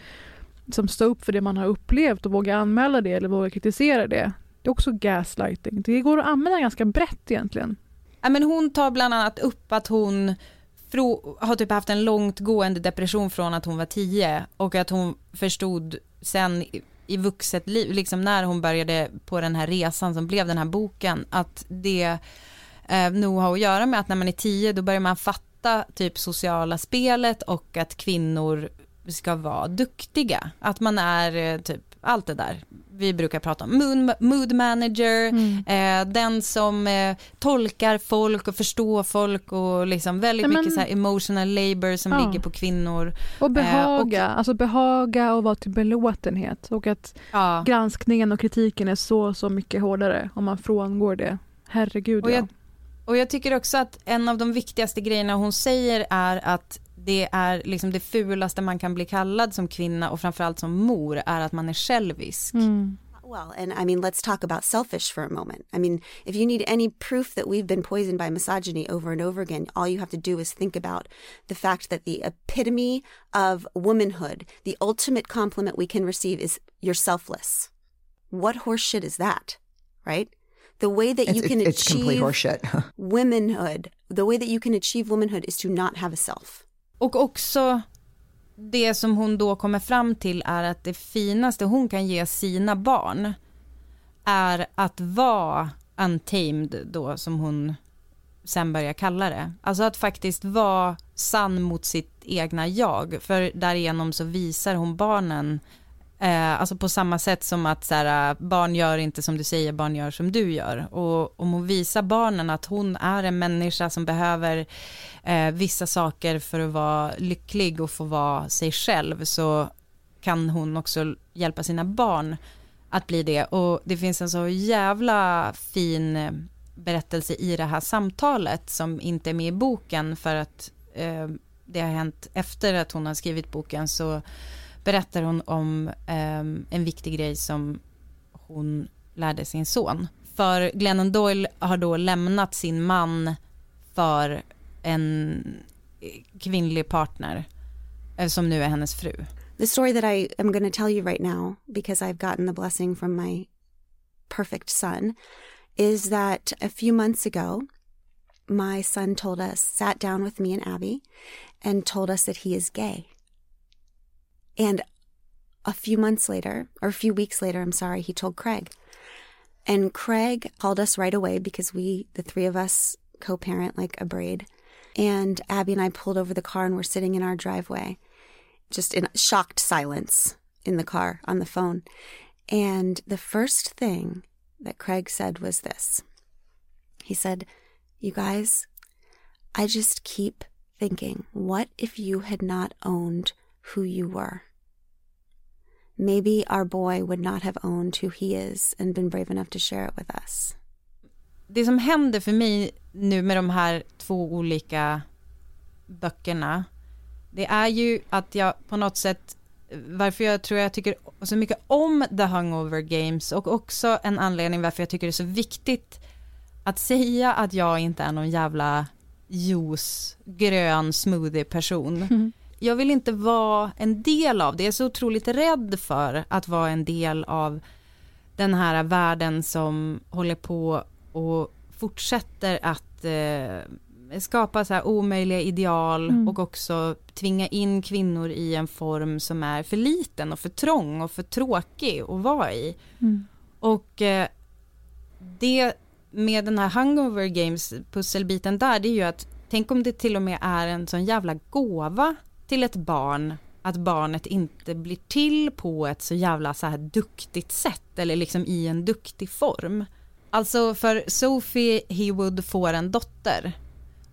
liksom, stå upp för det man har upplevt och våga anmäla det eller våga kritisera det. Det är också gaslighting. Det går att använda ganska brett egentligen. Ja, men hon tar bland annat upp att hon har typ haft en långtgående depression från att hon var tio och att hon förstod sen i- vuxet liv, liksom när hon började på den här resan som blev den här boken, att det eh, nog har att göra med att när man är tio då börjar man fatta typ sociala spelet och att kvinnor ska vara duktiga. Att man är eh, typ allt det där vi brukar prata om. Mood, mood manager, eh, den som eh, tolkar folk och förstår folk och liksom väldigt Nej, mycket så här emotional labor som Ja. ligger på kvinnor. Och behaga, och- alltså behaga och vara till belåtenhet. Och att Ja. granskningen och kritiken är så, så mycket hårdare om man frångår det. Herregud Och ja. jag, och jag tycker också att en av de viktigaste grejerna hon säger är att det är liksom det fulaste man kan bli kallad som kvinna och framförallt som mor är att man är självisk. Mm. Well, and I mean, let's talk about selfish for a moment. I mean, if you need any proof that we've been poisoned by misogyny over and over again, all you have to do is think about the fact that the epitome of womanhood, the ultimate compliment we can receive is you're selfless. What horseshit is that? Right? The way that you It's, can it's, it's achieve [LAUGHS] womanhood, the way that you can achieve womanhood is to not have a self. Och också det som hon då kommer fram till är att det finaste hon kan ge sina barn är att vara untamed då som hon sen börjar kalla det. Alltså att faktiskt vara sann mot sitt egna jag, för därigenom så visar hon barnen Eh, alltså på samma sätt som att så här, eh, barn gör inte som du säger, barn gör som du gör. Och om hon visar barnen att hon är en människa som behöver eh, vissa saker för att vara lycklig och få vara sig själv så kan hon också hjälpa sina barn att bli det. Och det finns en så jävla fin eh, berättelse i det här samtalet som inte är med i boken för att eh, det har hänt efter att hon har skrivit boken så berättar hon om um, en viktig grej som hon lärde sin son. För Glennon Doyle har då lämnat sin man för en kvinnlig partner eh, som nu är hennes fru. The story that I am going to tell you right now, because I've gotten the blessing from my perfect son, is that a few months ago, my son told us, sat down with me and Abby, and told us that he is gay. And a few months later, or a few weeks later, I'm sorry, he told Craig. And Craig called us right away because we, the three of us, co parent like a braid. And Abby and I pulled over the car and we're sitting in our driveway, just in shocked silence in the car on the phone. And the first thing that Craig said was this He said, You guys, I just keep thinking, what if you had not owned who you were? Maybe our boy would not have owned who he is and been brave enough to share it with us. Det som händer för mig nu med de här två olika böckerna, det är ju att jag på något sätt, varför jag tror jag tycker så mycket om The Hungover Games och också en anledning varför jag tycker det är så viktigt att säga att jag inte är någon jävla juice, grön smoothie person. Mm [LAUGHS] jag vill inte vara en del av det. Jag är så otroligt rädd för att vara en del av den här världen som håller på och fortsätter att eh, skapa så här omöjliga ideal mm. och också tvinga in kvinnor i en form som är för liten och för trång och för tråkig att vara i. Mm. Och eh, det med den här Hungover Games pusselbiten där, det är ju att tänk om det till och med är en sån jävla gåva till ett barn att barnet inte blir till på ett så jävla så här duktigt sätt eller liksom i en duktig form. Alltså för Sophie Hewood får en dotter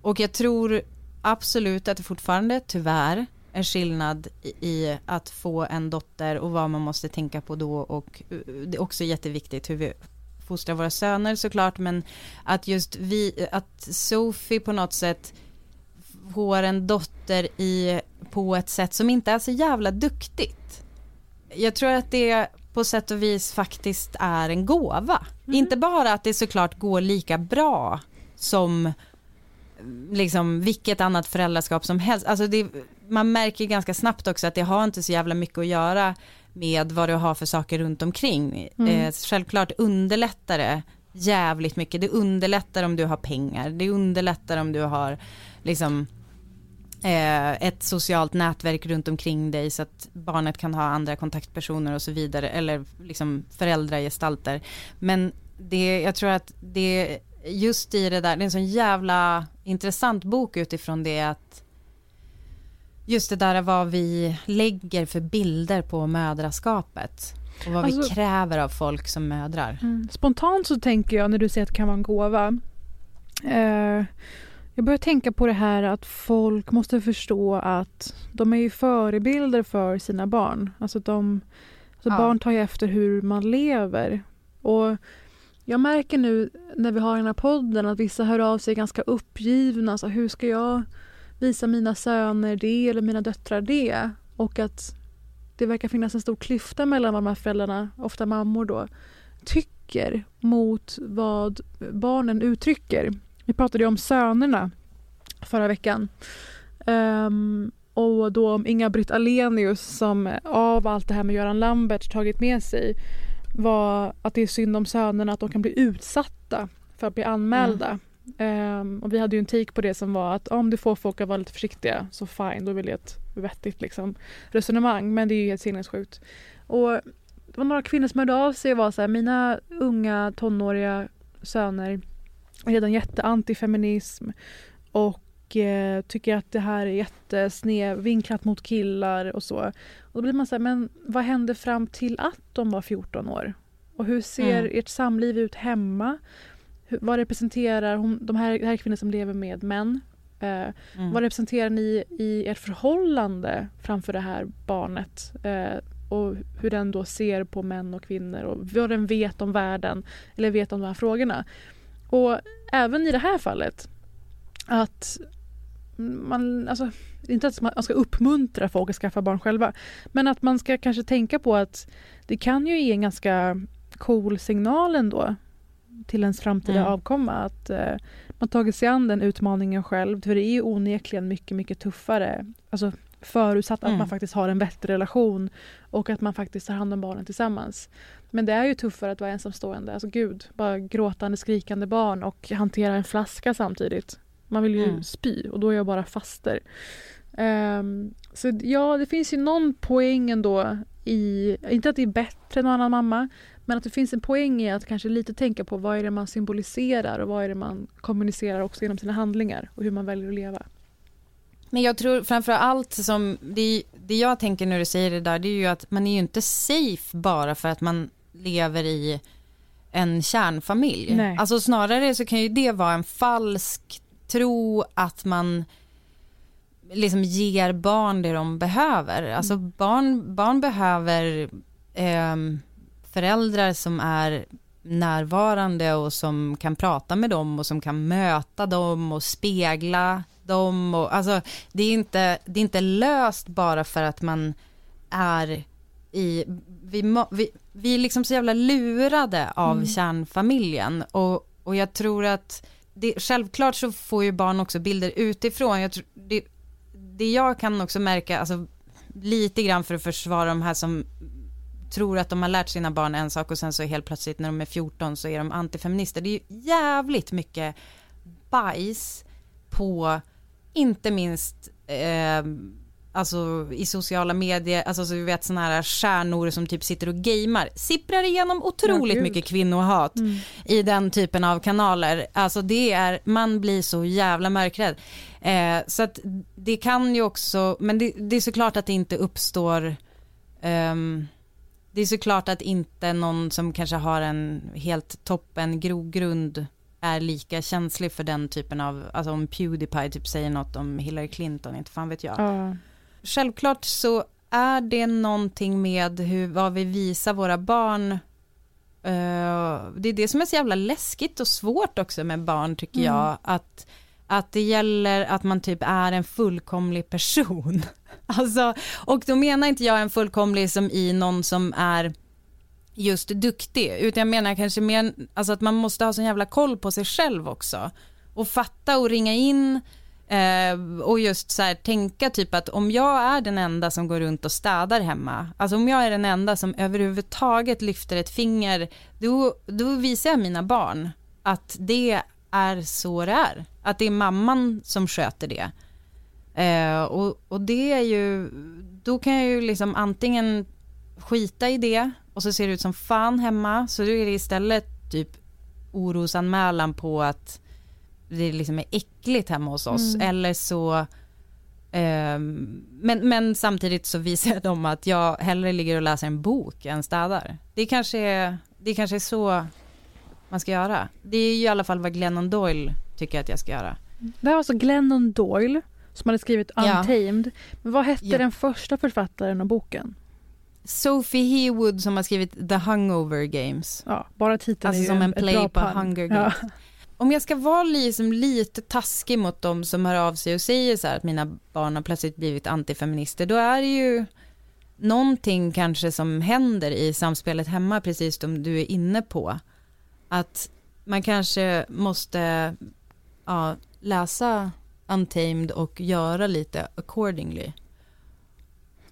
och jag tror absolut att det fortfarande tyvärr är skillnad i att få en dotter och vad man måste tänka på då och eh, det är också jätteviktigt hur vi fostrar våra söner såklart men att just vi, att Sophie på något sätt får en dotter i, på ett sätt som inte är så jävla duktigt. Jag tror att det på sätt och vis faktiskt är en gåva. Mm. Inte bara att det såklart går lika bra som liksom vilket annat föräldraskap som helst. Alltså det, man märker ganska snabbt också att det har inte så jävla mycket att göra med vad du har för saker runt omkring. Mm. Eh, självklart underlättar det jävligt mycket. Det underlättar om du har pengar. Det underlättar om du har liksom ett socialt nätverk runt omkring dig så att barnet kan ha andra kontaktpersoner och så vidare eller liksom föräldragestalter. Men det, jag tror att det just i det där, det är en sån jävla intressant bok utifrån det att just det där vad vi lägger för bilder på mödraskapet och vad alltså, vi kräver av folk som mödrar. Mm, spontant så tänker jag när du säger att det kan vara en gåva eh, jag börjar tänka på det här att folk måste förstå att de är ju förebilder för sina barn. Alltså, de, alltså ja. barn tar ju efter hur man lever. Och jag märker nu när vi har den här podden att vissa hör av sig ganska uppgivna. Alltså, hur ska jag visa mina söner det eller mina döttrar det? Och att det verkar finnas en stor klyfta mellan vad de här föräldrarna, ofta mammor då, tycker mot vad barnen uttrycker. Vi pratade ju om sönerna förra veckan. Um, och då om Inga-Britt Alenius som av allt det här med Göran Lambert tagit med sig var att det är synd om sönerna att de kan bli utsatta för att bli anmälda. Mm. Um, och vi hade ju en take på det som var att om du får folk att vara lite försiktiga så fine, då vill jag ett vettigt liksom, resonemang. Men det är ju helt sinnessjukt. Och det var några kvinnor som hörde av sig och var så här, mina unga tonåriga söner redan jätteantifeminism och eh, tycker att det här är jättesnedvinklat mot killar och så. Och då blir man så här, men vad hände fram till att de var 14 år? Och hur ser Mm. ert samliv ut hemma? Hur, vad representerar hon, de här, här är kvinnor som lever med män. Eh, Mm. Vad representerar ni i ert förhållande framför det här barnet? Eh, och hur den då ser på män och kvinnor och vad den vet om världen eller vet om de här frågorna. Och även i det här fallet att man, alltså, inte att man ska uppmuntra folk att skaffa barn själva, men att man ska kanske tänka på att det kan ju ge en ganska cool signal ändå till ens framtida Mm. avkomma. Att eh, man tagit sig an den utmaningen själv. För det är ju onekligen mycket, mycket tuffare. Alltså förutsatt att Mm. man faktiskt har en vettig relation och att man faktiskt tar hand om barnen tillsammans. Men det är ju tuffare att vara ensamstående. Alltså gud, bara gråtande, skrikande barn och hantera en flaska samtidigt. Man vill ju Mm. spy och då är jag bara faster. Ehm, så ja, det finns ju någon poäng ändå i, inte att det är bättre än någon annan mamma, men att det finns en poäng i att kanske lite tänka på vad är det man symboliserar och vad är det man kommunicerar också genom sina handlingar och hur man väljer att leva. Men jag tror framför allt som, det, det jag tänker när du säger det där, det är ju att man är ju inte safe bara för att man lever i en kärnfamilj. Nej. Alltså snarare så kan ju det vara en falsk tro att man liksom ger barn det de behöver. Alltså barn, barn behöver ehm, föräldrar som är närvarande och som kan prata med dem och som kan möta dem och spegla dem. Och, alltså, det, är inte, det är inte löst bara för att man är i... Vi, vi, vi är liksom så jävla lurade av Mm. kärnfamiljen och, och jag tror att det, självklart så får ju barn också bilder utifrån. Jag tror, det, det jag kan också märka, alltså lite grann för att försvara de här som tror att de har lärt sina barn en sak och sen så helt plötsligt när de är 14 så är de antifeminister. Det är ju jävligt mycket bajs på, inte minst eh, alltså i sociala medier, alltså så vi vet sådana här stjärnor som typ sitter och gamer, sipprar igenom otroligt gud. mycket kvinnohat Mm. i den typen av kanaler. Alltså det är, man blir så jävla mörkrädd. Eh, så att det kan ju också, men det, det är såklart att det inte uppstår, ehm, det är såklart att inte någon som kanske har en helt toppen grogrund är lika känslig för den typen av, alltså om Pewdiepie typ säger något om Hillary Clinton, inte fan vet jag. Ja. Självklart så är det någonting med hur, vad vi visar våra barn. Eh, det är det som är så jävla läskigt och svårt också med barn tycker Mm. jag. Att, att det gäller att man typ är en fullkomlig person. [LAUGHS] Alltså, och då menar inte jag en fullkomlig som i någon som är just duktig, utan jag menar kanske mer alltså att man måste ha sån jävla koll på sig själv också. Och fatta och ringa in eh, och just så här tänka typ att om jag är den enda som går runt och städar hemma, alltså om jag är den enda som överhuvudtaget lyfter ett finger, då, då visar jag mina barn att det är så det är. Att det är mamman som sköter det. Eh, och, och det är ju, då kan jag ju liksom antingen skita i det och så ser det ut som fan hemma, så då är det istället typ orosanmälan på att det liksom är äckligt hemma hos oss. Mm. Eller så, ehm, men, men samtidigt så visar dem att jag hellre ligger och läser en bok än städar. Det kanske är, det kanske är så man ska göra. Det är ju i alla fall vad Glennon Doyle tycker att jag ska göra. Det här var alltså Glennon Doyle som hade skrivit Ja. Untamed. Men vad hette Ja. den första författaren av boken? Sophie Hewood som har skrivit The Hungover Games. Ja, bara titeln Alltså är som en ett play på pun. Hunger Ja. Games. Om jag ska vara liksom lite taskig mot dem som hör av sig och säger så här att mina barn har plötsligt blivit antifeminister, då är det ju någonting kanske som händer i samspelet hemma, precis som du är inne på. Att man kanske måste ja, läsa Untamed och göra lite accordingly.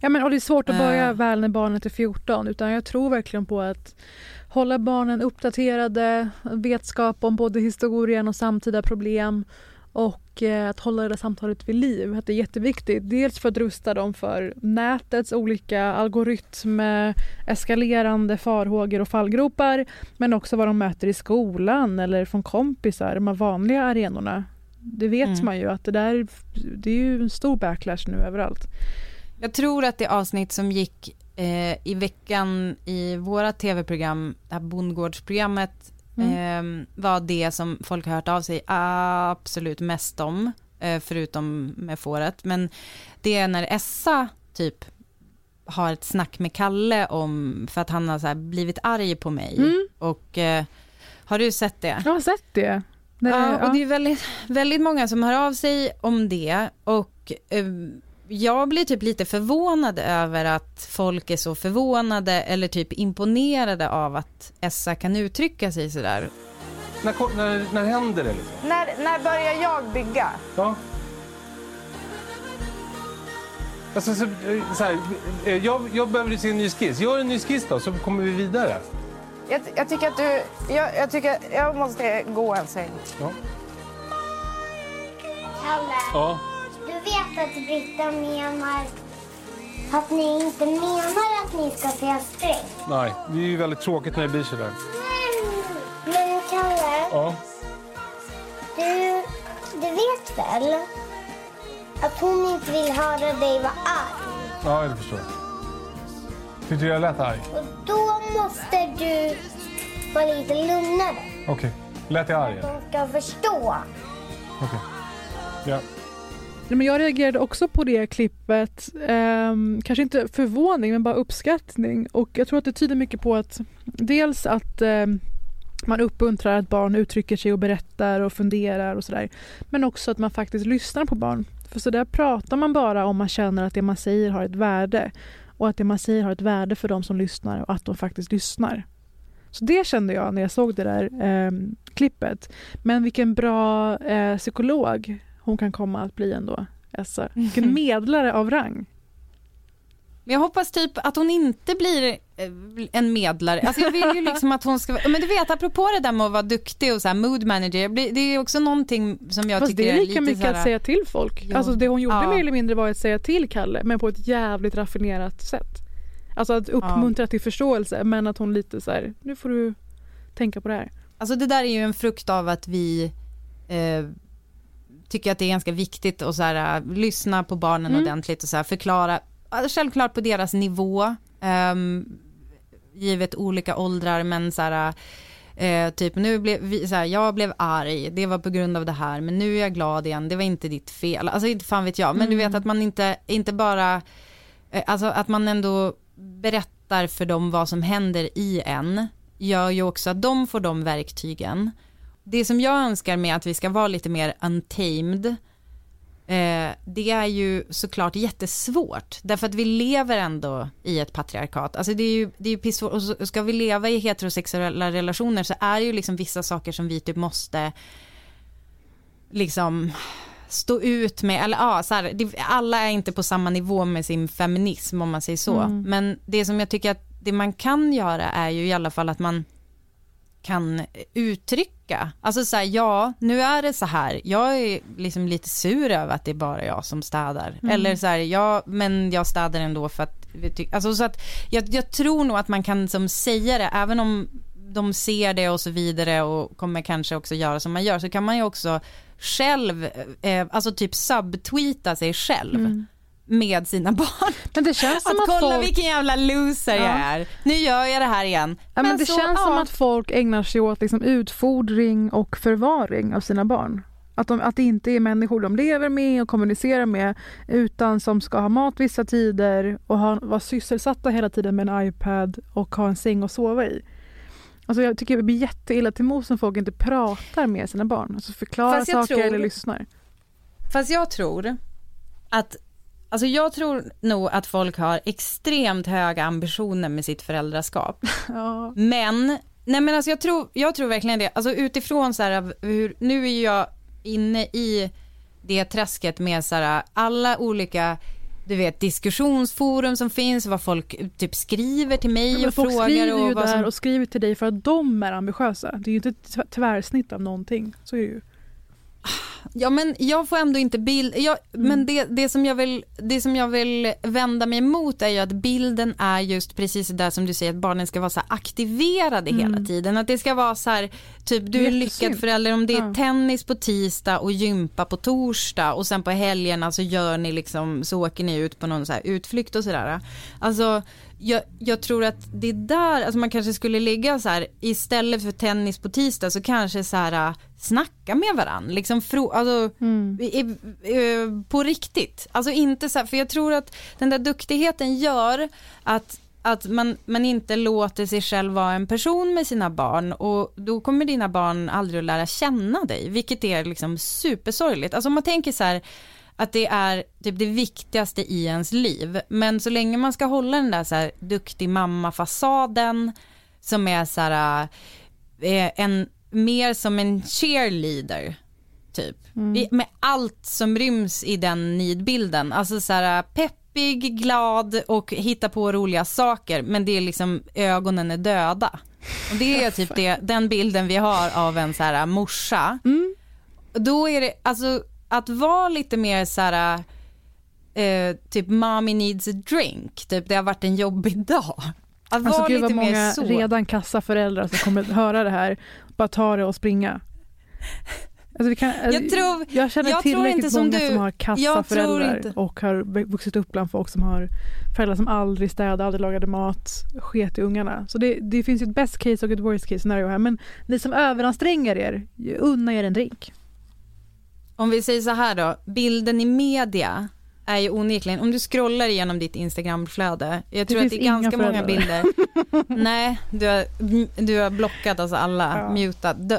Ja, men, och det är svårt att börja Eh. väl när barnet är 14 utan jag tror verkligen på att hålla barnen uppdaterade, vetskap om både historien och samtida problem och eh, att hålla det där samtalet vid liv. Att det är jätteviktigt. Dels för att rusta dem för nätets olika algoritm, eskalerande farhågor och fallgropar men också vad de möter i skolan eller från kompisar, de här vanliga arenorna. Det vet mm. man ju att det där det är ju en stor backlash nu överallt. Jag tror att det avsnitt som gick eh, i veckan i våra tv-program, det här bondgårdsprogrammet, mm. eh, var det som folk har hört av sig absolut mest om, eh, förutom med fåret. Men det är när Essa typ har ett snack med Kalle om, för att han har så blivit arg på mig. Mm. Och eh, har du sett det? Jag har sett det. det ja, och det är väldigt, väldigt många som hör av sig om det och eh, jag blir typ lite förvånad över att folk är så förvånade eller typ imponerade av att Essa kan uttrycka sig sådär. När, när, när händer det? Liksom? När, när börjar jag bygga? Ja. Alltså, så, så här, eh, jag, jag behöver se en ny skiss. Gör en ny skiss då, så kommer vi vidare. Jag, jag tycker att du... Jag, jag, tycker, jag måste gå en sväng. Ja. Kalle. Ja vet att Britta menar att ni inte menar att ni ska säga strängt. Nej, det är ju väldigt tråkigt när det blir så där. Men Kalle, ja. du, du vet väl att hon inte vill höra dig vara arg? Ja, det förstår jag. Tyckte jag lät arg? Och då måste du vara lite lugnare. Okej. Lät jag arg? De ska förstå. Okej. Okay. Nej, Men jag reagerade också på det klippet, eh, kanske inte förvåning men bara uppskattning och jag tror att det tyder mycket på att dels att eh, man uppmuntrar att barn uttrycker sig och berättar och funderar och sådär. Men också att man faktiskt lyssnar på barn. För så där pratar man bara om man känner att det man säger har ett värde. Och att det man säger har ett värde för de som lyssnar och att de faktiskt lyssnar. Så det kände jag när jag såg det där eh, klippet. Men vilken bra eh, psykolog hon kan komma att bli ändå, Essa. [LAUGHS] Vilken medlare av rang. Men jag hoppas typ att hon inte blir eh, en medlare. Alltså jag vill ju [LAUGHS] liksom att hon ska men du vet apropå det där med att vara duktig och så här mood manager, det är också någonting som jag Fast tycker är lite det är lika mycket här... att säga till folk. Jo. Alltså det hon gjorde ja. mer eller mindre var att säga till Kalle, men på ett jävligt raffinerat sätt. Alltså att uppmuntra ja. till förståelse, men att hon lite så här, nu får du tänka på det här. Alltså det där är ju en frukt av att vi eh, tycker att det är ganska viktigt att så här, äh, lyssna på barnen mm. ordentligt och så här, förklara, självklart på deras nivå, um, givet olika åldrar, men så här, Eh, typ nu blev vi, så här, jag blev arg, det var på grund av det här, men nu är jag glad igen, det var inte ditt fel. Alltså inte fan vet jag, men mm. du vet mm. att man inte, inte bara, eh, alltså att man ändå berättar för dem vad som händer i en, gör ju också att de får de verktygen det som jag önskar med att vi ska vara lite mer untamed, eh, det är ju såklart jättesvårt, därför att vi lever ändå i ett patriarkat. Alltså det är ju, det är ju pissvårt, och ska vi leva i heterosexuella relationer så är det ju liksom vissa saker som vi typ måste liksom stå ut med, eller ja, så här, alla är inte på samma nivå med sin feminism om man säger så, mm. men det som jag tycker att det man kan göra är ju i alla fall att man kan uttrycka. Alltså så här, ja, nu är det så här, jag är liksom lite sur över att det är bara jag som städar. Mm. Eller så här, ja, men jag städar ändå för att, alltså så att jag, jag tror nog att man kan som säga det, även om de ser det och så vidare och kommer kanske också göra som man gör, så kan man ju också själv, eh, alltså typ subtweeta sig själv. Mm med sina barn. [LAUGHS] Men det känns som att, att kolla folk... vilken jävla loser ja. jag är. Nu gör jag det här igen. Ja, men, men det så, känns ja. som att folk ägnar sig åt liksom utfodring och förvaring av sina barn. Att, de, att det inte är människor de lever med och kommunicerar med utan som ska ha mat vissa tider och ha, vara sysselsatta hela tiden med en iPad och ha en säng att sova i. Alltså jag tycker det blir jätteilla till mos om folk inte pratar med sina barn. Alltså förklarar saker tror, eller lyssnar. Fast jag tror att Alltså jag tror nog att folk har extremt höga ambitioner med sitt föräldraskap. [LAUGHS] Ja. Men, nej men alltså jag tror, jag tror verkligen det, alltså utifrån så här hur, nu är jag inne i det träsket med så här alla olika du vet diskussionsforum som finns, vad folk typ skriver till mig ja, och folk frågar. Folk skriver ju och där som... och skriver till dig för att de är ambitiösa. Det är ju inte ett tvärsnitt av någonting, så är det ju. Ja men jag får ändå inte bild, jag, Mm. men det, det, som jag vill, det som jag vill vända mig emot är ju att bilden är just precis det där som du säger att barnen ska vara så aktiverade Mm. hela tiden. Att det ska vara så här, typ du är lyckad förälder om det är Ja. tennis på tisdag och gympa på torsdag och sen på helgerna så gör ni liksom, så åker ni ut på någon så här utflykt och sådär. Alltså jag, jag tror att det är där, alltså man kanske skulle ligga så här istället för tennis på tisdag så kanske så här äh, snacka med varandra, liksom fro, alltså, i, i, eh, på riktigt. Alltså inte så här, för jag tror att den där duktigheten gör att att man, man inte låter sig själv vara en person med sina barn och då kommer dina barn aldrig att lära känna dig, vilket är liksom supersorgligt. Alltså om man tänker så här, att det är typ det viktigaste i ens liv. Men så länge man ska hålla den där så här duktig mamma-fasaden som är så här, eh, en, mer som en cheerleader typ. I, med allt som ryms i den nidbilden. Alltså så här peppig, glad och hitta på roliga saker men det är liksom ögonen är döda. Och det är [LAUGHS] typ det, den bilden vi har av en så här morsa. Då är det, alltså att vara lite mer så här, eh, typ mommy needs a drink, typ det har varit en jobbig [LAUGHS] dag. Att Alltså gud vad många så. redan kassa föräldrar som kommer höra det här, bara ta det och springa. Alltså kan, Jag tror- jag känner jag tillräckligt inte som många du. som har kassa föräldrar och har vuxit upp bland folk som har föräldrar som aldrig städade, aldrig lagade mat, sket i ungarna. Så det, det finns ett best case och ett worst case scenario här. Men ni som överanstränger er, unna er en drink. Om vi säger så här då, bilden i media är ju onekligen, om du scrollar igenom ditt Instagramflöde, jag tror att finns det är ganska många bilder. [LAUGHS] Nej, du har, du har blockat alltså alla, Ja. mutat. Dö-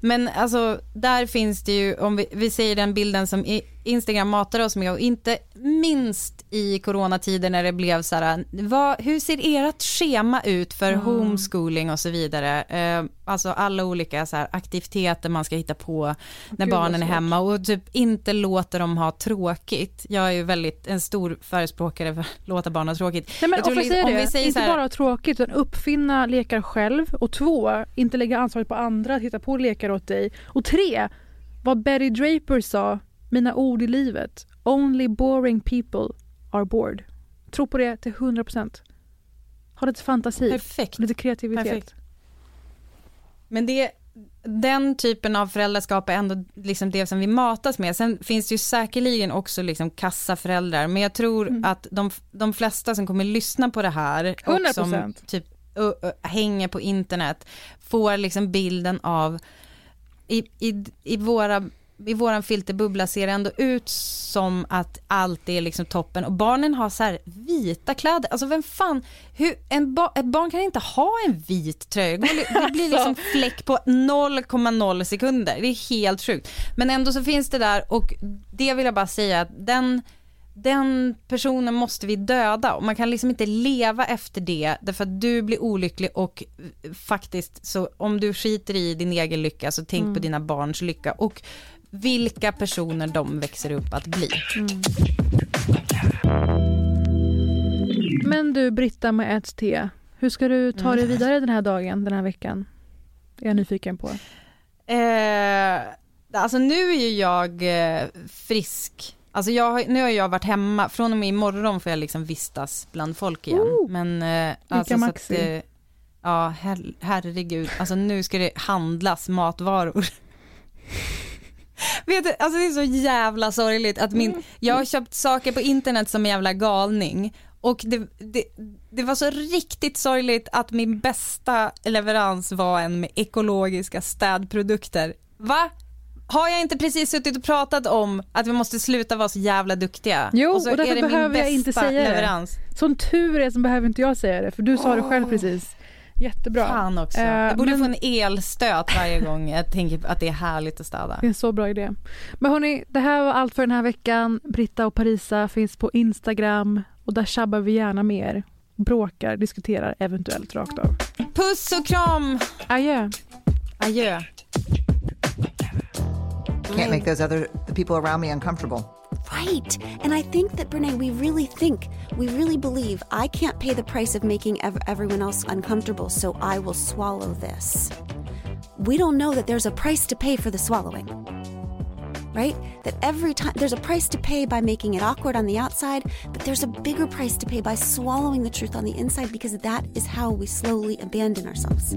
Men alltså där finns det ju, om vi, vi säger den bilden som Instagram matar oss med och inte minst i coronatider när det blev så här, vad, hur ser ert schema ut för Mm. homeschooling och så vidare? Eh, alltså alla olika så här, aktiviteter man ska hitta på när Gud, barnen är hemma och typ inte låta dem ha tråkigt. Jag är ju väldigt en stor förespråkare för att låta barn ha tråkigt. Nej, men tror om det, vi säger inte här- bara tråkigt utan uppfinna lekar själv och två, inte lägga ansvaret på andra att hitta på lekar åt dig och tre, vad Betty Draper sa, mina ord i livet, only boring people are bored. Tro på det till 100%. Ha lite fantasi, Perfekt. lite kreativitet. Perfekt. Men det, den typen av föräldraskap är ändå liksom det som vi matas med. Sen finns det ju säkerligen också liksom kassaföräldrar, men jag tror Mm. att de, de flesta som kommer lyssna på det här och 100%. som typ hänger på internet får liksom bilden av i, i, i våra i våran filterbubbla ser det ändå ut som att allt är liksom toppen och barnen har så här vita kläder. Alltså vem fan, hur, en ba, ett barn kan inte ha en vit tröja. Det blir liksom [LAUGHS] fläck på 0,0 sekunder. Det är helt sjukt. Men ändå så finns det där och det vill jag bara säga att den den personen måste vi döda och man kan liksom inte leva efter det därför att du blir olycklig och faktiskt så om du skiter i din egen lycka så tänk på dina barns lycka och vilka personer de växer upp att bli. Men du Britta med ett T, hur ska du ta dig vidare den här dagen, den här veckan? Det är jag nyfiken på. Eh, alltså nu är ju jag eh, frisk. Alltså jag, nu har jag varit hemma, från och med imorgon får jag liksom vistas bland folk igen. Oh! Men eh, alltså så att, eh, ja her, herregud, alltså nu ska det handlas matvaror. [LAUGHS] Vet du, alltså det är så jävla sorgligt att min, jag har köpt saker på internet som en jävla galning och det, det, det var så riktigt sorgligt att min bästa leverans var en med ekologiska städprodukter. Va? Har jag inte precis suttit och pratat om att vi måste sluta vara så jävla duktiga? Jo, och så och därför är det min behöver jag inte bästa säga det. leverans. Som tur är så behöver inte jag säga det, för du sa det själv precis. Jättebra. Fan också. Eh, jag borde men- få en elstöt varje [LAUGHS] gång jag tänker att det är härligt att städa. Det är en så bra idé. Men hörni, det här var allt för den här veckan. Britta och Parisa finns på Instagram och där tjabbar vi gärna mer. Bråkar, diskuterar, eventuellt rakt av. Puss och kram! Adjö. Adjö. Can't make those other the people around me uncomfortable. Right. And I think that, Brene, we really think, we really believe I can't pay the price of making ev- everyone else uncomfortable, so I will swallow this. We don't know that there's a price to pay for the swallowing. right? That every time there's a price to pay by making it awkward on the outside, but there's a bigger price to pay by swallowing the truth on the inside because that is how we slowly abandon ourselves.